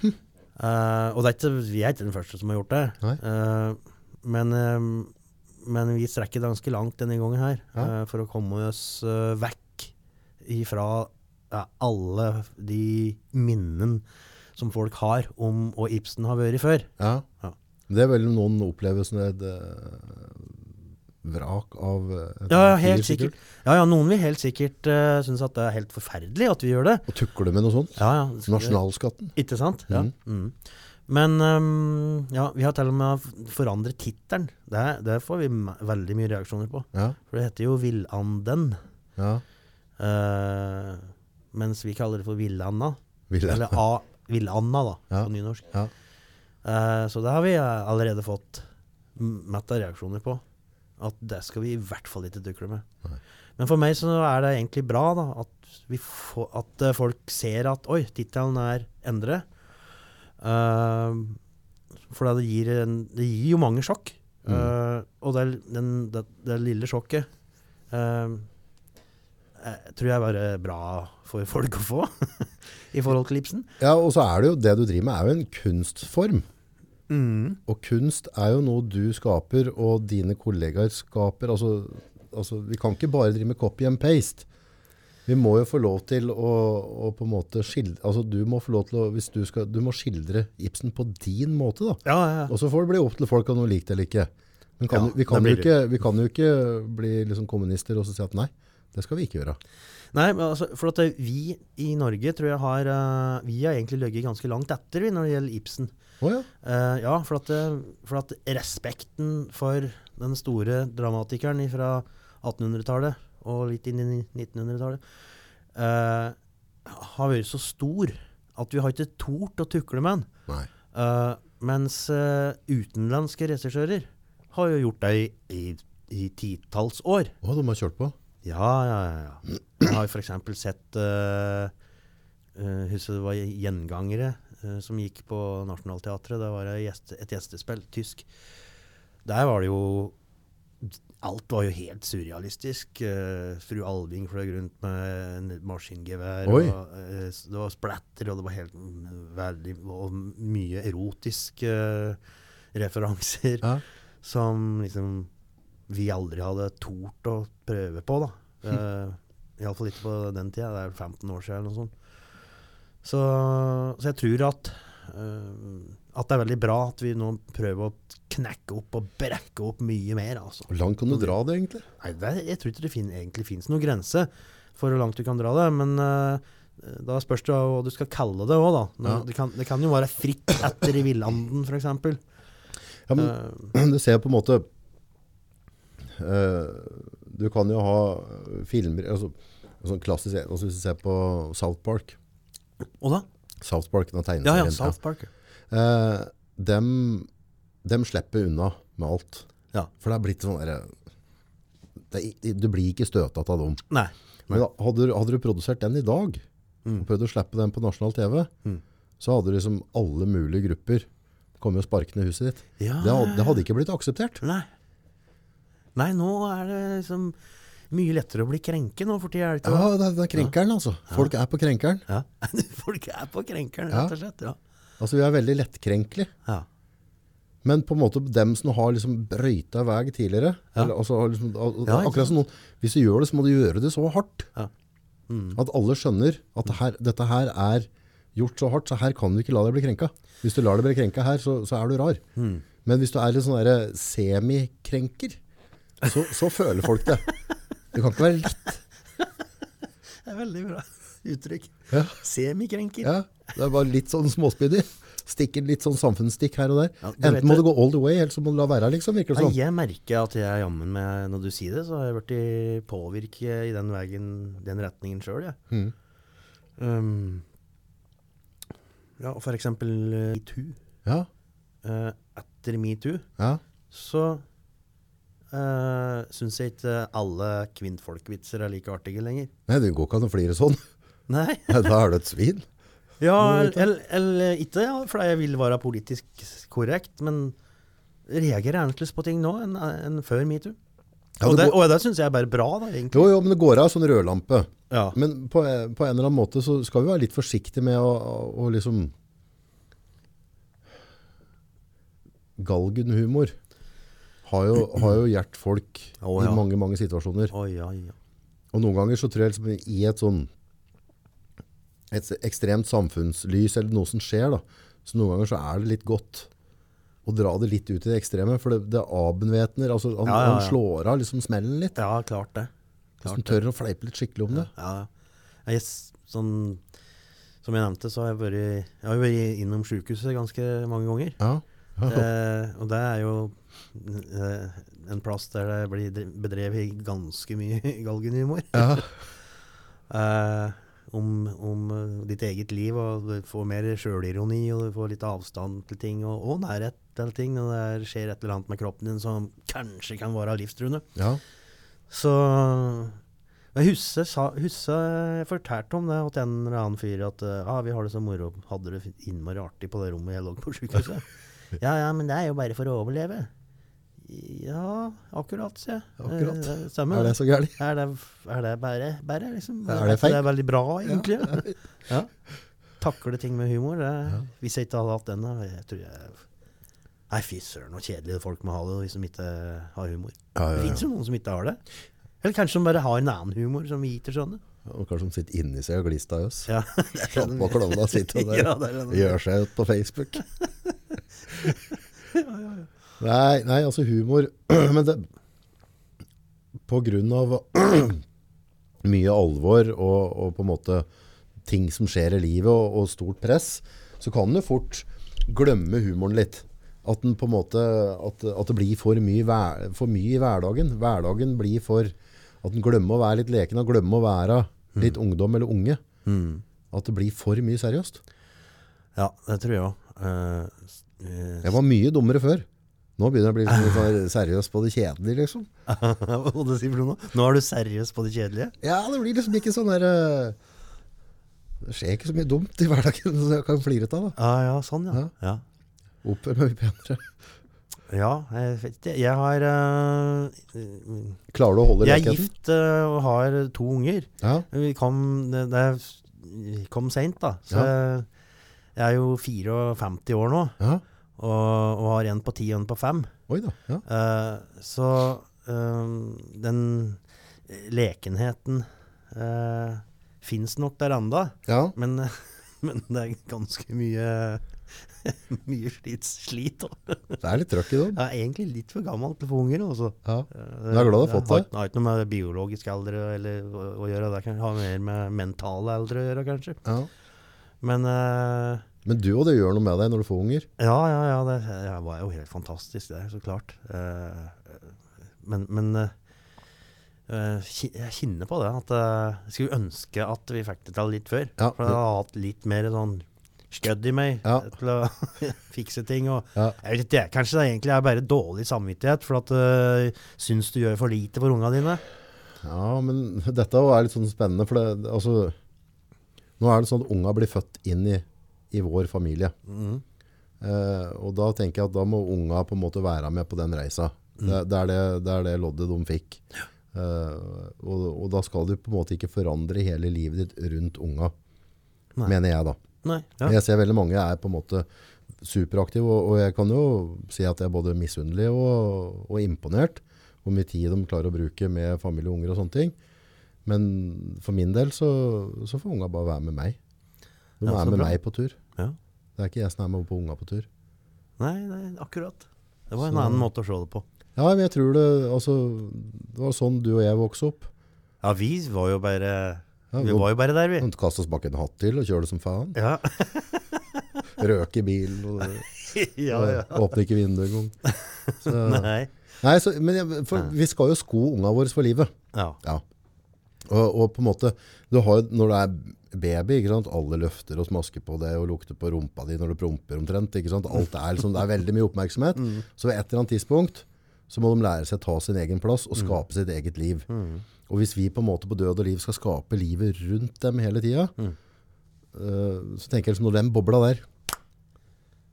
uh, og det er ikke, vi er ikke den første som har gjort det. Eh, men, uh, men vi strekker ganske langt denne gangen her. Ja. for å komme oss vekk ifra alle de minnen som folk har om hva Ibsen har vært før. Ja. Ja. Det vel noen opplever som et eh, vrak av eh, et Ja, helt sikkert. Ja, ja, noen vil helt sikkert uh, synes at det er helt forferdelig at vi gjør det. Og tukler du med noe sånt? Ja, ja. Nasjonalskatten. Ikke sant? Ja. Mm. Mm. Men um, ja, vi har til og med forandret tittelen. Det, det får vi veldig mye reaksjoner på. Ja. For det heter jo Villanden. ja. Uh, mens vi kaller det for Villanda. Vil. Eller A, Villanna, da, på nynorsk. Ja. Eh, så det har vi eh, allerede fått mett av reaksjoner på. At det skal vi i hvert fall ikke tukle med. Nei. Men for meg så er det egentlig bra da, at, vi får, at eh, folk ser at oi, tittelen er endret. Uh, for det gir, en, det gir jo mange sjokk. Mm. Uh, og det, den, det, det lille sjokket eh, eh, tror jeg bare bra for folk å få i forhold til Ibsen. ja, og så er det jo det du driver med er jo en kunstform. Og kunst er jo noe du skaper, og dine kollegaer skaper. Altså, altså, vi kan ikke bare drive med copy and paste. Vi må jo få lov til å, å på en måte skildre altså, du må få lov til å hvis du, skal, du må skildre Ibsen på din måte. da. Ja, ja, ja. Og så får det bli opp til folk om noe likt eller ikke. Men kan, vi, kan ikke, vi kan jo ikke bli liksom kommunister og så si at nei, det skal vi ikke gjøre. Nei, altså, for at vi i Norge tror jeg har eh, Vi har egentlig ligget ganske langt etter vi når det gjelder Ibsen. Oh, ja. Uh, ja, for at, for at respekten for den store dramatikeren fra 1800-tallet og litt inn i 1900-tallet uh, har vært så stor at vi har ikke tort å tukle med den. Eh, mens eh, utenlandske regissører har jo gjort det i, i, i titalls år. Å, de har kjørt på. Ja, ja, ja. Jeg har f.eks. sett uh, uh, Husker det var gjengangere uh, som gikk på Nationaltheatret. Det var et, gjeste, et gjestespill, tysk. Der var det jo Alt var jo helt surrealistisk. Uh, fru Alving fløy rundt med maskingevær. Oi. Og, uh, det var splatter, og det var helt veldig Og mye erotiske referanser Ja. som liksom vi aldri hadde tort å prøve på, da. Uh, Iallfall ikke på den tida. Det er 15 år siden eller noe sånt. Så, så jeg tror at uh, at det er veldig bra at vi nå prøver å knekke opp og brekke opp mye mer. altså. Hvor langt kan du dra det, egentlig? Nei, det, jeg tror ikke det fin, egentlig finnes noen grense for hvor langt du kan dra det. Men uh, da spørs det hva du skal kalle det òg, da. Nå, Ja. det, kan, det kan jo være fritt etter i villanden, f.eks. Ja, men du ser på en måte eh, Du kan jo ha filmer altså, sånn klassisk, altså Hvis du ser på South Park og da? South Park, den Ja, tegneserien. ja, South Park. Eh, dem, dem slipper unna med alt. Ja. For det er blitt sånn derre er- Du blir ikke støta av dem. Nei. Men da, hadde, du- hadde du produsert den i dag, Mm. og prøvd å slippe den på nasjonal TV, Mm. så hadde liksom alle mulige grupper kommet og sparket ned huset ditt. Ja, Det hadde, det hadde ikke blitt akseptert. Nei. Nei, nå er det liksom mye lettere å bli krenke nå for tida, Ja, det? er, det er krenkeren, altså. Folk er på krenkeren. Ja. Folk er på krenkeren, rett og slett. Ja. Altså, vi er veldig lettkrenkelige. ja. Men på en måte dem som har liksom brøyta vei tidligere, Ja. eller, altså, liksom, al- Ja, akkurat som noen, hvis du gjør det, så må du gjøre det så hardt. Ja. Mm. At alle skjønner at det her, dette her er gjort så hardt, så her kan du ikke la deg bli krenka. Hvis du lar deg bli krenka her, så, så er du rar. Mm. Men hvis du er litt sånn semikrenker, så, så føler folk det. Det kan ikke være litt. Det er veldig bra uttrykk. Ja. Semikrenker. Ja, det er bare litt sånn småspydig. Stikke litt sånn samfunnsstikk her og der. Ja, Enten må det. du gå all the way, eller så må du la være, liksom, virker det sånn. jeg merker at jeg jammen med, når du sier det, så har jeg blitt påvirket i den veien, den retningen sjøl, jeg. Mm. Um, ja, for eksempel eh, metoo. Ja, Uh, etter metoo ja. så uh, syns jeg ikke alle kvinnfolkvitser er like artige lenger. Nei, det går ikke an å flire sånn. Nei. Da er du et svin. Ja, eller, eller ikke ja, fordi jeg vil være politisk korrekt, men reagerer annerledes på ting nå enn enn før metoo. Ja, og det og det syns jeg er bare bra, da, egentlig. Jo, jo, men det går av sånn rødlampe. Ja. Men på, på en eller annen måte så skal vi være litt forsiktige med å, å liksom Galgenhumor har jo, har jo hjulpet folk Å, i mange, mange situasjoner. Oh, ja, ja. Og noen ganger så tror jeg liksom i et sånn et ekstremt samfunnslys eller noe som skjer da, så noen ganger så er det litt godt å dra det litt ut i det ekstreme, for det, det abenvetner. altså han, Ja, ja, ja. han slår av liksom smellen litt. Ja, klart det. Hvis Klart han tør å fleipe litt skikkelig om det. Ja, ja. Jeg, sånn, som jeg nevnte, så har jeg vært, jeg har vært innom sykehuset ganske mange ganger. Ja. Det, og det er jo eh, en plass der det blir bedrevet ganske mye galgenhumor. Ja. uh, om, om eh, ditt eget liv, og du får mer sjølironi, og du får litt avstand til ting, og, og nærhet til ting. Og det skjer et eller annet med kroppen din som kanskje kan være livstruende. ja. Så jeg husker, sa, husker jeg fortalte om det til en eller annen fyr at eh, ah, vi har det så moro, hadde det innmari artig på det rommet jeg lå på sykehuset. ja, ja, men det er jo bare for å overleve. Ja, akkurat, sier jeg. Akkurat. Eh, stemmer. Er det så gærent? Er det, er det bare, bare liksom? Er det feil? Det er veldig bra, egentlig. Ja. ja. Takle ting med humor. Det, Hvis jeg ikke hadde hatt den, jeg tror jeg Nei, fy søren, så kjedelige folk må ha det hvis de ikke har humor. Ja, Det ja, fins ja. jo noen som ikke har det. Eller kanskje de bare har en annen humor som vi ikke skjønner. Og kanskje de sitter inni seg og glister av oss. Ja, Slapp av klovna sitter der. Ja, det. Gjør seg ut på Facebook. Nei, nei, altså humor Men det På grunn av mye alvor og, og på en måte ting som skjer i livet og, og stort press, så kan du fort glemme humoren litt. At, den på en måte, at, at det blir for mye, vær, for mye i hverdagen. Hverdagen blir for At en glemmer å være litt leken og glemmer å være litt ungdom eller unge. Mm. At det blir for mye seriøst. ja, det tror jeg òg. Jeg var mye dummere før. Nå begynner jeg å bli litt sånn seriøs på det kjedelige, liksom. Hva må du noe? Nå er du seriøs på det kjedelige? Ja, det blir liksom ikke sånn der eh, Det skjer ikke så mye dumt i hverdagen som jeg kan flire av. Ja, ja, sånn, ja. Ja, med meg mye penere. ja jeg vet ikke. Jeg har eh, Klarer du å holde Jeg er gift eh, og har to unger. Ja. Vi kom, det, det kom seint, da. Så jeg er jo 54 år nå, ja. Og, og har en på 10 og en på 5. Oi da. Ja. Uh, så um, den lekenheten uh, fins nok der ennå, ja. men, men det er ganske mye mye slit, slit. Det er litt trøkk i dem. Er egentlig litt for gammel til å få unger. Også. Ja. Du jeg er glad du har fått det. Har, har ikke noe med biologisk alder eller, å, å gjøre. Det kan ha mer med mental alder å gjøre, kanskje. Ja. Men eh, Men du og det gjør noe med deg når du får unger. ja, ja, ja. Det, det var jo helt fantastisk, det. Så klart. Eh, men men eh, eh, jeg kjenner på det. At jeg skulle ønske at vi fikk det til litt før. Ja. For jeg har hatt litt mer sånn skødd i meg Ja. til å fikse ting. Og Ja. jeg vet ikke, kanskje det egentlig er bare dårlig samvittighet for at uh, syns du gjør for lite for unga dine. Ja, men dette er litt sånn spennende, for det, altså, nå er det sånn at unga blir født inn i, i vår familie. Mm. Eh, og da tenker jeg at da må unga på en måte være med på den reisa. Det, det, er det, det er det loddet de fikk. Eh, og, og da skal du på en måte ikke forandre hele livet ditt rundt unga, Nei. mener jeg da. Nei, ja. Jeg ser veldig mange er på en måte superaktive, og, og jeg kan jo si at jeg er både misunnelig og, og imponert hvor mye tid de klarer å bruke med familie og unger og sånne ting. Men for min del så, så får unga bare være med meg. De Ja, er med bra. meg på tur. Ja. Det er ikke jeg som er med på unga på tur. Nei, nei, akkurat. Det var en Så- annen måte å se det på. Ja, men jeg tror det, altså, det var sånn du og jeg vokste opp. Ja, vi var jo bare Ja, Vi var jo bare der, vi. Kaste oss bak en hatt til og kjøre det som faen. Ja, Røke i bilen og, ja, ja. åpne ikke vinduet engang. Så- Nei. Nei, så, men jeg, for, vi skal jo sko unga våre for livet. Ja. Ja. Og, og på en måte, du har, jo- når du er baby, ikke sant? alle løfter og smasker på det og lukter på rumpa di når du promper omtrent. Ikke sant? Alt er, liksom, det er veldig mye oppmerksomhet. Så ved et eller annet tidspunkt så må de lære seg å ta sin egen plass og skape sitt eget liv. Og hvis vi på en måte på død og liv skal skape livet rundt dem hele tida, uh, så tenker jeg liksom når den bobla der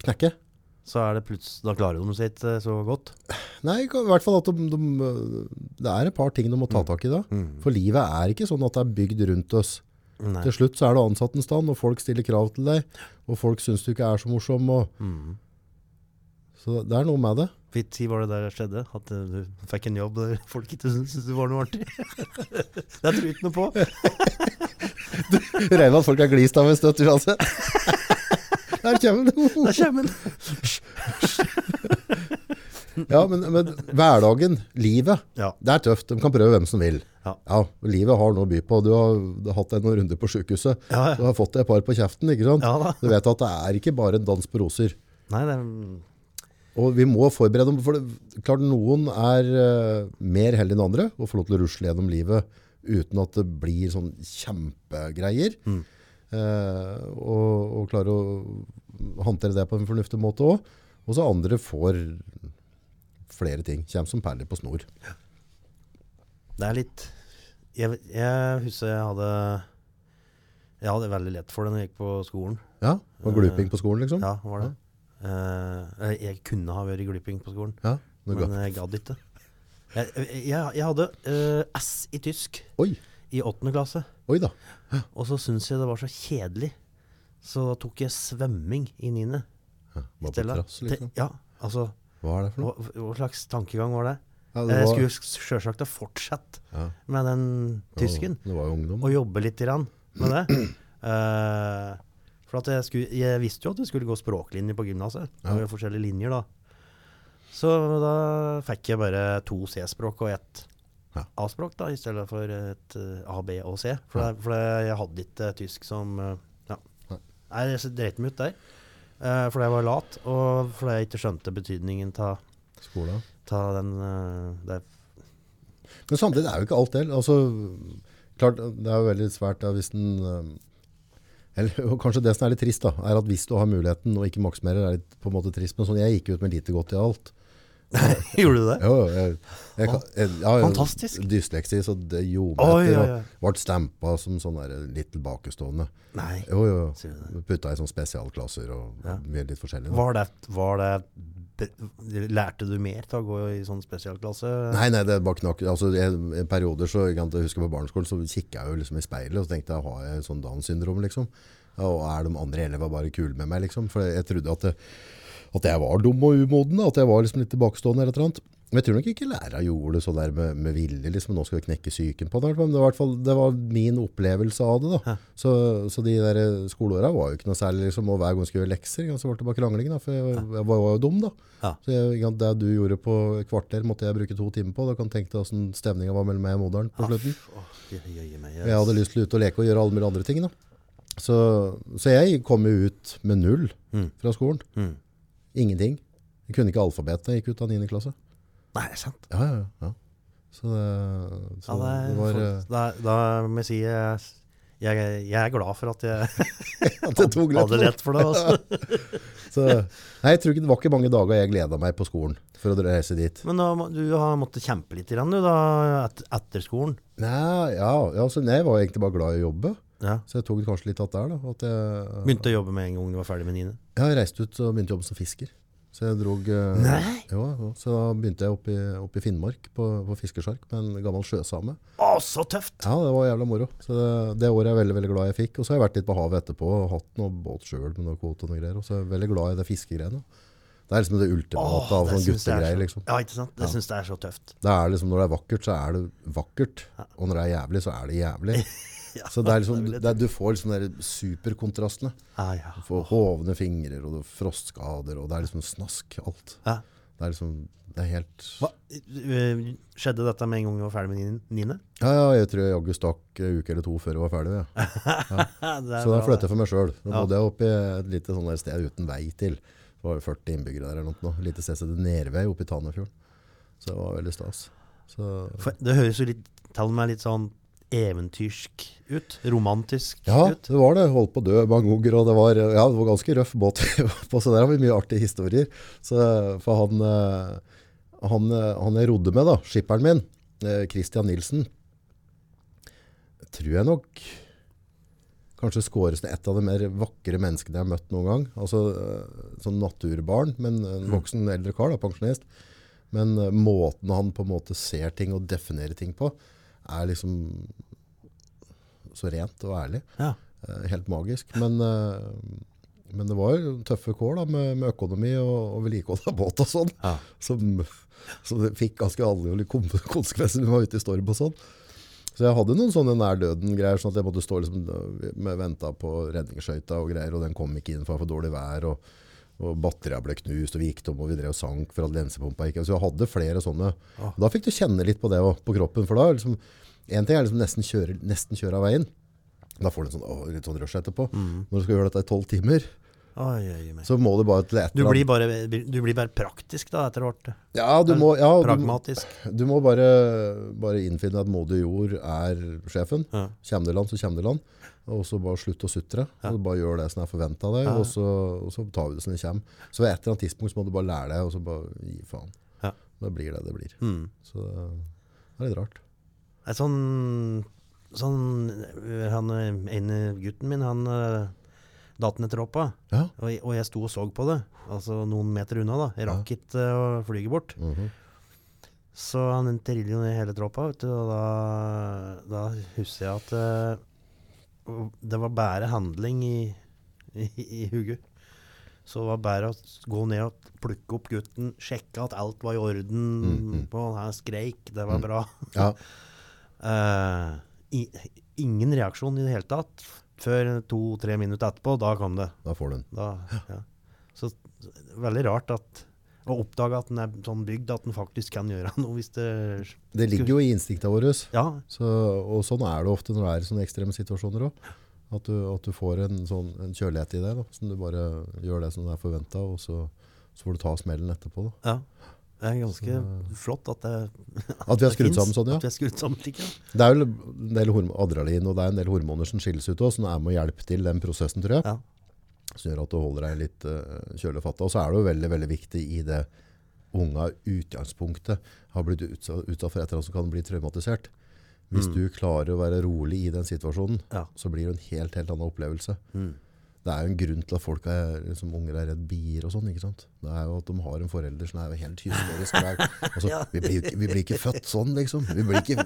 knekker, Så er det plutselig Da klarer de sitt eh, så godt. Nei, i hvert fall at de, de, det er et par ting de må ta tak i da. For livet er ikke sånn at det er bygd rundt oss. Nei. Til slutt så er du ansatt en stand, og folk stiller krav til deg, og folk syns du ikke er så morsom. Og, Mm. så det er noe med det. Tid var det der skjedde? At eh, du fikk en jobb der folk ikke syntes du var noe artig? det tror jeg ikke noe på. du Regner med at folk er glist av en støtt uansett. Der kommer den. Der kommer den. Ja, men, men hverdagen, livet, Ja. det er tøft. De kan prøve hvem som vil. Ja. Ja, livet har noe å by på. Du har, du har hatt deg noen runder på sykehuset. Du har fått deg et par på kjeften, ikke sant? Du vet at det er ikke bare en dans på roser. Nei, det Og vi må forberede dem, for det, klart noen er uh, mer heldige enn andre og får lov til å rusle gjennom livet uten at det blir sånn kjempegreier. Mm. Eh, og, og klare å håndtere det på en fornuftig måte også. Og så andre får flere ting. Kommer som perler på snor. Det er litt Jeg, jeg husker jeg hadde Jeg hadde veldig lett for det når jeg gikk på skolen. Ja, og gluping på skolen liksom. Ja, var det. Eh, jeg kunne ha vært gluping på skolen, Ja, men jeg gadd ikke. Jeg, jeg, jeg hadde uh, S i tysk Oi, i åttende klasse, oi da. og så syntes jeg det var så kjedelig. Så da tok jeg svømming i niende. Ja, Bare på trass, liksom. Ja, altså Hva er det for noe? hva, slags tankegang var det? Ja, det Jeg skulle sjølsagt ha fortsatt ja, med den tysken. Var ungdom. og jobbe litt med det. Uh, for at jeg, skulle, jeg visste jo at jeg skulle gå språklinje på gymnaset. Det var jo forskjellige linjer da. Så da fikk jeg bare to C-språk og ett Ja. A-språk da, i stedet for et eh, A, B og C. For, Ja. det, for det, jeg hadde ikke tysk som eh, Ja. Nei, jeg dreit meg ut der. Eh, fordi jeg var lat, og fordi jeg ikke skjønte betydningen av Skolen. den uh, Men samtidig er jo ikke alt del. Altså, klart, det er jo veldig svært da, hvis den eh, eller kanskje det som er litt trist, da, er at hvis du har muligheten og ikke maksimerer, er litt på en måte trist. Men sånn, jeg gikk ut med lite godt i alt. Gjorde du det? Jo, jeg, jeg, jeg, jeg- Fantastisk. Dysleksi, så det gjorde Oi, meg oi, etter. oi. Og ble stampa som sånn der litt tilbakestående. Nei. Jo, jo. Sier du det? Putta i sånn spesialklasser og Ja. litt forskjellig. Var det, var det Lærte du mer til å gå i sånn spesialklasse? Nei, nei, det var knakk. Altså, i perioder så, jeg kan ikke huske på barneskolen, så kikket jeg jo liksom i speilet, og så tenkte jeg, har jeg sånn Downs syndrom, liksom? Og er de andre elever bare kule med meg, liksom? For jeg trodde at, det, at jeg var dum og umoden, at jeg var liksom litt tilbakestående eller noe annet. Men jeg tror nok ikke lærere gjorde det sånn der med, med vilje, liksom, nå skal vi knekke psyken på det. Men det var, fall, det var min opplevelse av det, da. Så, så de der skoleåra var jo ikke noe særlig, liksom, og hver gang jeg skulle gjøre lekser, så ble det bare krangling, da, for jeg, jeg var, var jo dum, da. Ja. Så jeg, det du gjorde på kvarter, måtte jeg bruke to timer på. Da kan du tenke deg åssen stemninga var mellom meg og moderen på slutten. Meg, Og jeg hadde lyst til å ut og leke og gjøre alle mulige andre ting. Da. Så, så jeg kom jo ut med null Mm. fra skolen. Mm. Ingenting. Jeg kunne ikke alfabetet. Jeg gikk ut av 9. klasse. Nei, det er sant. Ja, ja, ja. Så det, så Ja, det er, det var for, eh, da, da må jeg si jeg, jeg, jeg er glad for at jeg at lett. hadde lett for det. Altså. Så, nei, jeg tror ikke det var ikke mange dager jeg gleda meg på skolen for å reise dit. Men da, du har måttet kjempe litt du, da, et, etter skolen. Nei, ja, altså, nei, jeg var egentlig bare glad i å jobbe. Ja. Så jeg tok det kanskje litt att der. da. At jeg, Begynte å jobbe med en gang du var ferdig med niende. Ja, jeg reiste ut og begynte å jobbe som fisker. Så jeg drog eh, Nei! Jo, så da begynte jeg oppe i, opp i Finnmark på, på fiskesjark med en gammel sjøsame. Å, så tøft! Ja, det var jævla moro. Så det, det året er jeg veldig veldig glad jeg fikk. Og så har jeg vært litt på havet etterpå og hatt noe båt sjøl med noe kvote og noe greier. Og så er jeg veldig glad i det fiskegreiene. Det er liksom det ultimate av er guttegreier. så- liksom. Ja, ikke sant? Det Ja. syns jeg er så tøft. Det er liksom, Når det er vakkert, så er det vakkert. Og når det er jævlig, så er det jævlig. Ja, Så det er liksom, det er er, du får liksom de der superkontrastene. Ah, ja. Du får hovne fingre og frostskader, og det er liksom snask alt. Ja. Det er liksom Det er helt Hva, øh, skjedde dette med en gang du var ferdig med niende-? Ja, ja, jeg tror jeg jaggu stakk en uke eller to før jeg var ferdig. Er Så da flytta jeg for meg sjøl. Da bodde jeg opp i et lite sånn der sted uten vei til. Det var 40 innbyggere der eller noe. Lite sted som heter Nervei oppe i Tanefjorden. Så det var veldig stas. Så, det høres jo litt, tall meg litt sånn eventyrsk ut. Romantisk ja, ut. det var det. Holdt på å dø mange ganger, og det var, ja, det var ganske røff båt på, så der har vi mye artige historier. Så, for han, eh, han, eh, han jeg rodde med, da, skipperen min, eh, Christian Nilsen, tror jeg nok kanskje skåres til et av de mer vakre menneskene jeg har møtt noen gang. Altså sånn naturbarn, men en voksen eldre kar, da, pensjonist. Men måten han på en måte ser ting og definerer ting på, er liksom så rent og ærlig. Ja. Eh, helt magisk. Men, eh, men det var tøffe kår da, med, med økonomi og, og vedlikehold av båt og sånn. Ja. Som, som fikk ganske alvorlige kon- konsekvenser når vi var ute i storm og sånn. Så jeg hadde noen sånne nær døden-greier, sånn at jeg måtte stå liksom, med venta på redningsskøyta og greier, og den kom ikke inn for for dårlig vær, og, og batteriene ble knust, og vi gikk tom, og vi drev og sank for at lensepumpa gikk. Så jeg hadde flere sånne. Ah. Da fikk du kjenne litt på det også, på kroppen, for da liksom, en ting er liksom nesten kjøre, nesten kjøre av veien. Da får du en sånn, å, litt sånn rush etterpå. Mm. Når du skal gjøre dette i 12 timer, Oi, oi, oi. så må du bare til et eller annet- du blir bare praktisk da, etter hvert. Ja, du må, ja, Pragmatisk. du må bare, bare innfinne at moder jord er sjefen. Ja. Kommer det land, så kommer det land. Og så bare slutt å sutre. Ja. Og bare gjør det som er forventa av deg, og, så, og så tar vi det som det kommer. Så ved et eller annet tidspunkt så må du bare lære deg, og så bare gi faen. Ja. Da blir det det blir. Mm. Så det er litt rart. Det er sånn, sånn han, ene gutten min, han eh, datt ned tråpa, Ja. og, og jeg sto og så på det. Altså noen meter unna, da. Jeg rakk ikke ja. å flyge bort. Mhm. Så han triller jo ned hele tråpa, vet du, og da, da husker jeg at uh, det var bare handling i, i, i hugget. Så det var bare å gå ned og plukke opp gutten, sjekke at alt var i orden. Mhm. på Han skreik, det var Mm. bra. Ja. uh, i, ingen reaksjon i det hele tatt. Før to-tre minutter etterpå, da kom det. Da får du den. Da, ja. Så veldig rart at å oppdage at den er sånn bygd at den faktisk kan gjøre noe hvis det Det ligger jo i instinktene våre. Ja. Så, og sånn er det ofte når det er sånne ekstreme situasjoner òg. At, du- at du får en, sånn, en kjølighet i det. Da, som du bare gjør det som er forventa, og så, så får du ta smellen etterpå. Da. ja. Det er ganske flott at det, At vi har skrudd sammen sånn, ja. At vi har skrudd sammen slik, ja. Det er vel en del adrenalin og det er en del hormoner som skilles ut også, som er med å hjelpe til den prosessen, tror jeg. Ja. Som gjør at du holder deg litt uh, kjølig og fatta. Og så er det jo veldig veldig viktig i det unga utgangspunktet har blitt utsatt, utsatt for et eller annet som kan bli traumatisert. Hvis Mm. du klarer å være rolig i den situasjonen, Ja. så blir det en helt, helt annen opplevelse. Mm. Det er jo en grunn til at folk er, liksom, unger er redd bier og sånn. ikke sant? Det er jo at de har en forelder som er helt hysterisk. Altså, Ja. vi, blir, ikke- vi blir ikke født sånn, liksom. Vi blir ikke,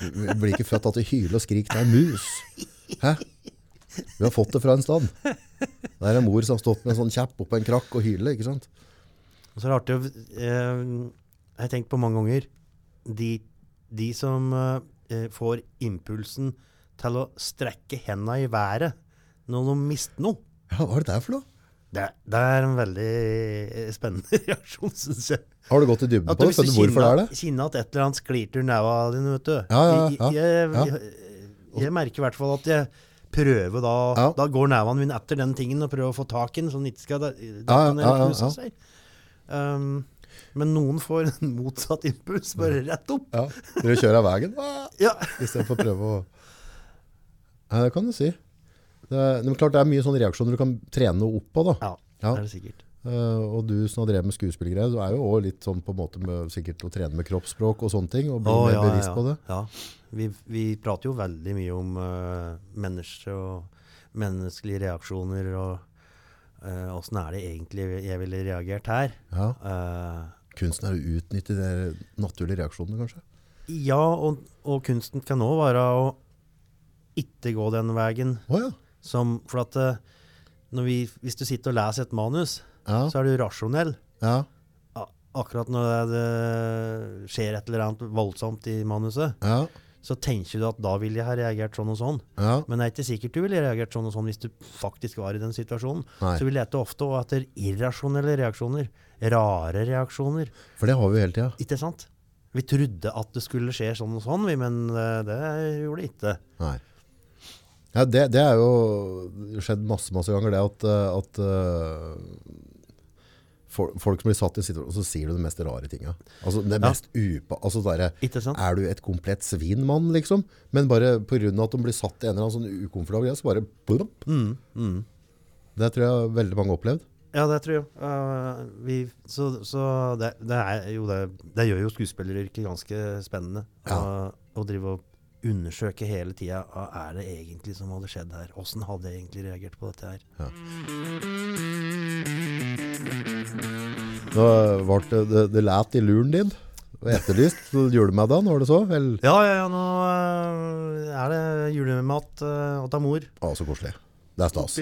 vi blir ikke født at vi hyler og skriker det er mus. Hæ? Vi har fått det fra en stand. Det er en mor som har stått med en sånn kjapp oppå en krakk og hyler, ikke sant? Og så er det artig å eh, Jeg har tenkt på mange ganger De, de som eh, får impulsen til å strekke henda i været når de mister noe. Ja, hva er det der for noe? Det, det er en veldig eh, spennende reaksjon, syns jeg. Har du gått i dybden på det? Skjønner du hvorfor det er det? kjenner- at et eller annet sklir til neva dine, vet du. Ja, ja, ja. Jeg, jeg, jeg merker i hvert fall at jeg prøver da. Da går nevene mine etter den tingen og prøver å få tak i den, så den ikke skal knuse seg. Um, men noen får en motsatt impuls, bare rett opp. Ja, Dere kjører av veien Ja. istedenfor å prøve å Ja, det kan du si. Det men klart det er mye sånne reaksjoner du kan trene opp på. da. ja, Ja. det er det sikkert. Uh, og du som har drevet med skuespillergreier, du er jo også litt sånn på en måte med sikkert å trene med kroppsspråk og sånne ting, og bli Å, mer ja, bevisst ja, på det. Ja. Vi, vi prater jo veldig mye om uh, mennesker og menneskelige reaksjoner og uh, åssen er det egentlig jeg ville reagert her. Ja. Uh, Kunsten er å utnytte de naturlige reaksjonene, kanskje. ja, og, og kunsten kan òg være å ikke gå den veien Å ja. Som For at eh, når vi, hvis du sitter og leser et manus, Ja. så er du rasjonell. ja. Akkurat når det skjer et eller annet voldsomt i manuset, ja. så tenker du at da ville jeg ha reagert sånn og sånn. ja. Men det er ikke sikkert du ville reagert sånn og sånn hvis du faktisk var i den situasjonen. Nei. Så vi leter ofte etter irrasjonelle reaksjoner. Rare reaksjoner. For det har vi jo hele tida. Ikke sant? Vi trodde at det skulle skje sånn og sånn, men eh, det gjorde det ikke. Nei. Ja, det, det er jo skjedd masse masse ganger, det at, eh, at eh, folk, folk som blir satt i situasjon, så sier du de mest rare tinga. Altså, det Ja. mest upa... Altså, der, er du et komplett svinmann, liksom? Men bare pga. at de blir satt i en eller annen sånn ukomfortabel greie, så bare plump. Mm, mm. Det tror jeg veldig mange har opplevd. Ja, det tror jeg. Uh, vi, så så det, det, er jo det, det gjør jo skuespilleryrket ganske spennende. Ja. Å- Å drive og undersøke hele tida hva er det egentlig som hadde skjedd her. Åssen hadde jeg egentlig reagert på dette her. Nå ble det, det, det læt i luren din og etterlyst julemiddag, var det så? Vel, Ja, ja, ja, nå eh, er det julemat uh, til mor. å, så koselig. Det er stas.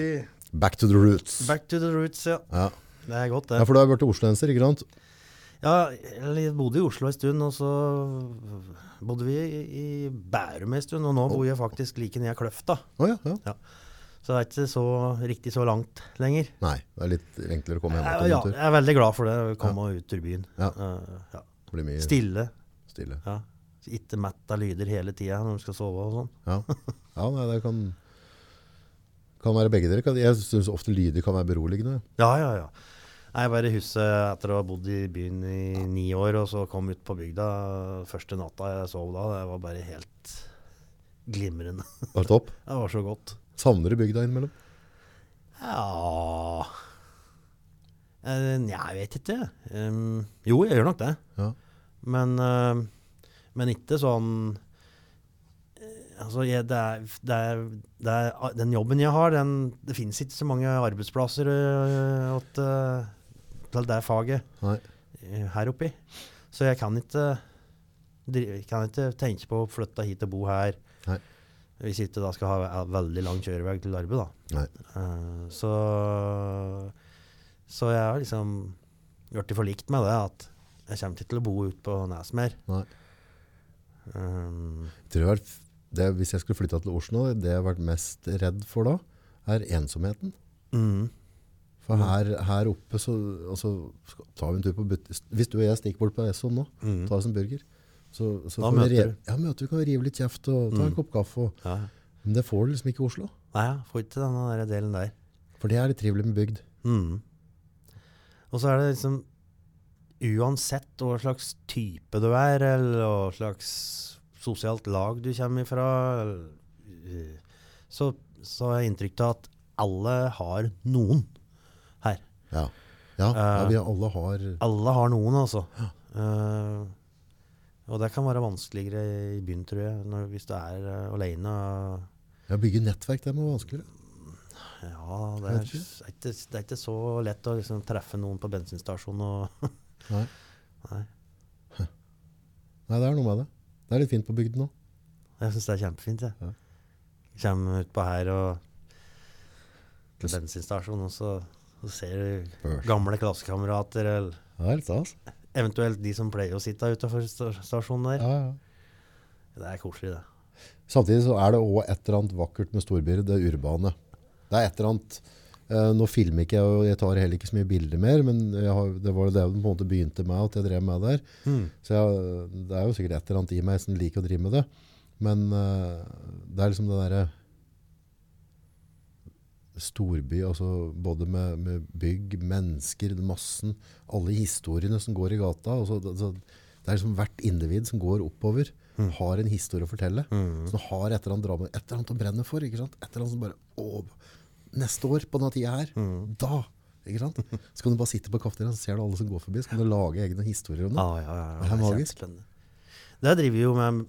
Back to the roots. Back to the roots, ja. Ja. Det er godt, det. ja, for du har vært osloenser, ikke sant? Ja, jeg bodde i Oslo en stund, og så bodde vi i, i Bærum en stund, og nå bor jeg faktisk like ned Kløfta. Oh, ja, ja. Så det er ikke så, riktig så langt lenger. Nei, det er litt enklere å komme hjem Ja, etter ja, en tur. jeg er veldig glad for det, å komme ut ur byen. Ja. Ja. Blir mye Stille. stille. Ja. Ikke mett av lyder hele tida når du skal sove og sånn. Ja, ja nei, det kan, kan være begge dere. Jeg syns ofte lyder kan være beroligende. Ja, ja, ja. Jeg bare husker etter å ha bodd i byen i ni år, og så kom ut på bygda første natta jeg sov da. Det var bare helt glimrende. Var det topp? Det var så godt. Savner du bygda innimellom? Ja Eh, Nja, jeg vet ikke. Um, jo, jeg gjør nok det. Ja. Men, uh, men ikke sånn eh, Altså, jeg, det er, det er, det er, den jobben jeg har, den, det finnes ikke så mange arbeidsplasser at øh, til det faget Nei. her oppi. Så jeg kan ikke, kan ikke tenke på å flytte hit og bo her. Nei. Hvis ikke da skal ha veldig lang kjørevei til arbeid, da. Eh, så, så jeg har liksom blitt forlikt med det, at jeg kommer ikke til å bo ute på Nes mer. Um, tror jeg det, hvis jeg skulle flytta til Oslo, det jeg har vært mest redd for da, er ensomheten. mm, For her, her oppe så altså, tar vi en tur på but Hvis du og jeg stikker bort på Esson nå, mm. tar oss en burger, så, så Da kan vi du. ja, møter vi kan rive litt kjeft og ta en Mm. kopp kaffe. Og, Ja. men det får du liksom ikke i Oslo. Nei, jeg får ikke denne der delen der. For det er litt trivelig med bygd. Mm. Og så er det liksom Uansett hva slags type du er, eller hva slags sosialt lag du kommer ifra, så, så er inntrykk av at alle har noen. Ja, ja, ja Eh. vi alle har Alle har noen, altså. Uh, og det kan være vanskeligere i byen, tror jeg, når, hvis du er uh, alene. ja, Bygge nettverk det må være vanskeligere. Ja, det er, det er ikke, det er ikke så lett å liksom treffe noen på bensinstasjonen og Nei. Nei. Nei, det er noe med det. Det er litt fint på bygden òg. Jeg syns det er kjempefint. Jeg. Ja. Kommer utpå her og til bensinstasjonen, og så, så ser du gamle klassekamerater, eller Det er eventuelt de som pleier å sitte utafor stasjonen der. Ja, ja. Det er koselig, det. Samtidig så er det òg et eller annet vakkert med storbyer, det urbane. Det er et eller annet eh, Nå filmer ikke jeg, og jeg tar heller ikke så mye bilder mer, men har, det var det den på begynte med, at jeg drev med der. Så jeg, det er jo sikkert et eller annet i meg som liker å drive med det. Men eh, det er liksom det derre Storby, altså både med, med bygg, mennesker, massen, alle historiene som går i gata. Altså, det, det er liksom hvert individ som går oppover, Mm. har en historie å fortelle. Mm. Som har et eller annet drama, et eller annet å brenne for. ikke sant? Et eller annet som bare Å, neste år på denne tida her, Mm. da! ikke sant? Så kan du bare sitte på kafeteriaen så ser du alle som går forbi. Så kan du lage egne historier om det. Ja, ja, ja, ja. Det er magisk. Det driver jo med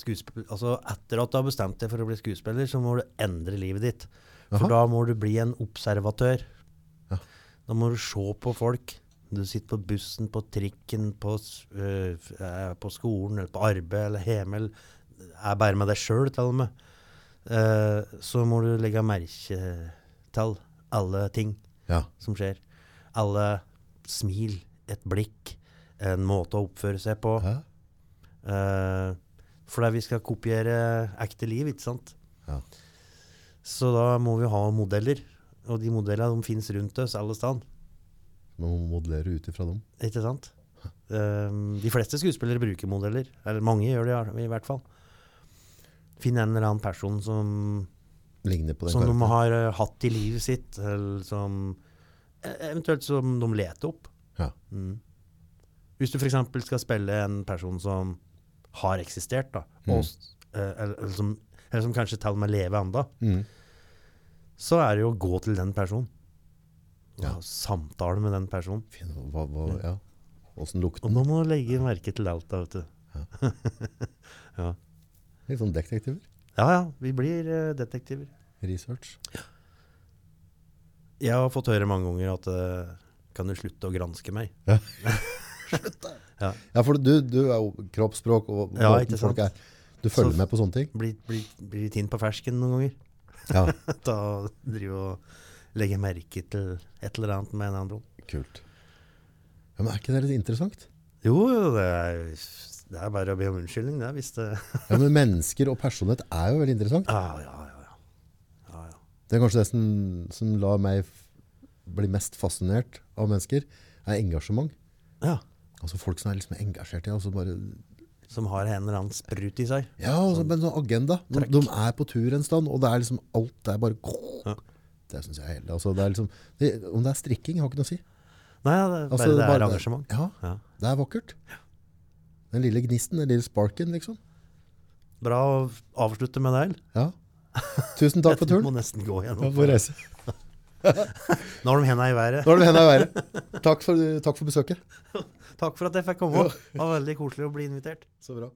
skuespill... Altså, etter at du har bestemt deg for å bli skuespiller, så må du endre livet ditt. For Aha. da må du bli en observatør. Ja. Da må du se på folk. Du sitter på bussen, på trikken, på, øh, eh, på skolen, eller på arbeid, eller hjemme. eller Er bare med deg sjøl, til og med. Uh, så må du legge merke til alle ting Ja. som skjer. Alle smil, et blikk, en måte å oppføre seg på. Hæ? Eh, fordi vi skal kopiere ekte liv, ikke sant? Ja. Så da må vi ha modeller. Og de modellene de finnes rundt oss alle steder. Man må modellere ut ifra dem. Ikke sant? Um, de fleste skuespillere bruker modeller. Eller mange gjør det i hvert fall. Finn en eller annen person som, Ligner på den som de har uh, hatt i livet sitt, eller som e- Eventuelt som de leter opp. Ja. Mm. Hvis du f.eks. skal spille en person som har eksistert, da, Mm. og, eh, eller, eller, som, eller som kanskje til og med lever ennå, Mm. Så er det jo å gå til den personen. Og Ja. samtale med den personen. Fin, hva, hva, ja. Åssen lukter Og den? må må legge merke til alt, da, vet du. ja. Litt sånn detektiver. ja ja, vi blir uh, detektiver. Research. Jeg har fått høre mange ganger at uh, Kan du slutte å granske meg? Ja, for du, du er jo kroppsspråk og Ja, måten ikke folk er. Du følger Så- med på sånne ting? Blir, blir, blir inn på fersken noen ganger. Ja, Da driver og legger merke til et eller annet med en annen. kult. Ja, men er ikke det litt interessant? Jo, det er, det er bare å be om unnskyldning, det, hvis det Ja, men mennesker og personlighet er jo veldig interessant. Ja, ja, ja. ja. ja, ja. Det er kanskje det som, som lar meg bli mest fascinert av mennesker, er engasjement. ja. Altså folk som er liksom engasjert i, altså bare, Som har en eller annen sprut i seg. ja, også, sånn, en sånn agenda. De, de er på tur en stand, og det er liksom alt, det er bare, Ja. det synes jeg er heldig. altså det liksom, om det er strikking, har ikke noe å si. Nei, ja, det, Altså, det er bare, engasjement. Ja, Ja. det er vakkert. Den lille gnisten, den lille sparken, liksom. Bra å avslutte med det. Ja. Tusen takk for turen. turen. må nesten gå Ja, gjennom. reise. Nå har de henda i været. Nå har de henda i været. Takk for, takk for besøket. Takk for at jeg fikk komme. Det var veldig koselig å bli invitert. Så bra.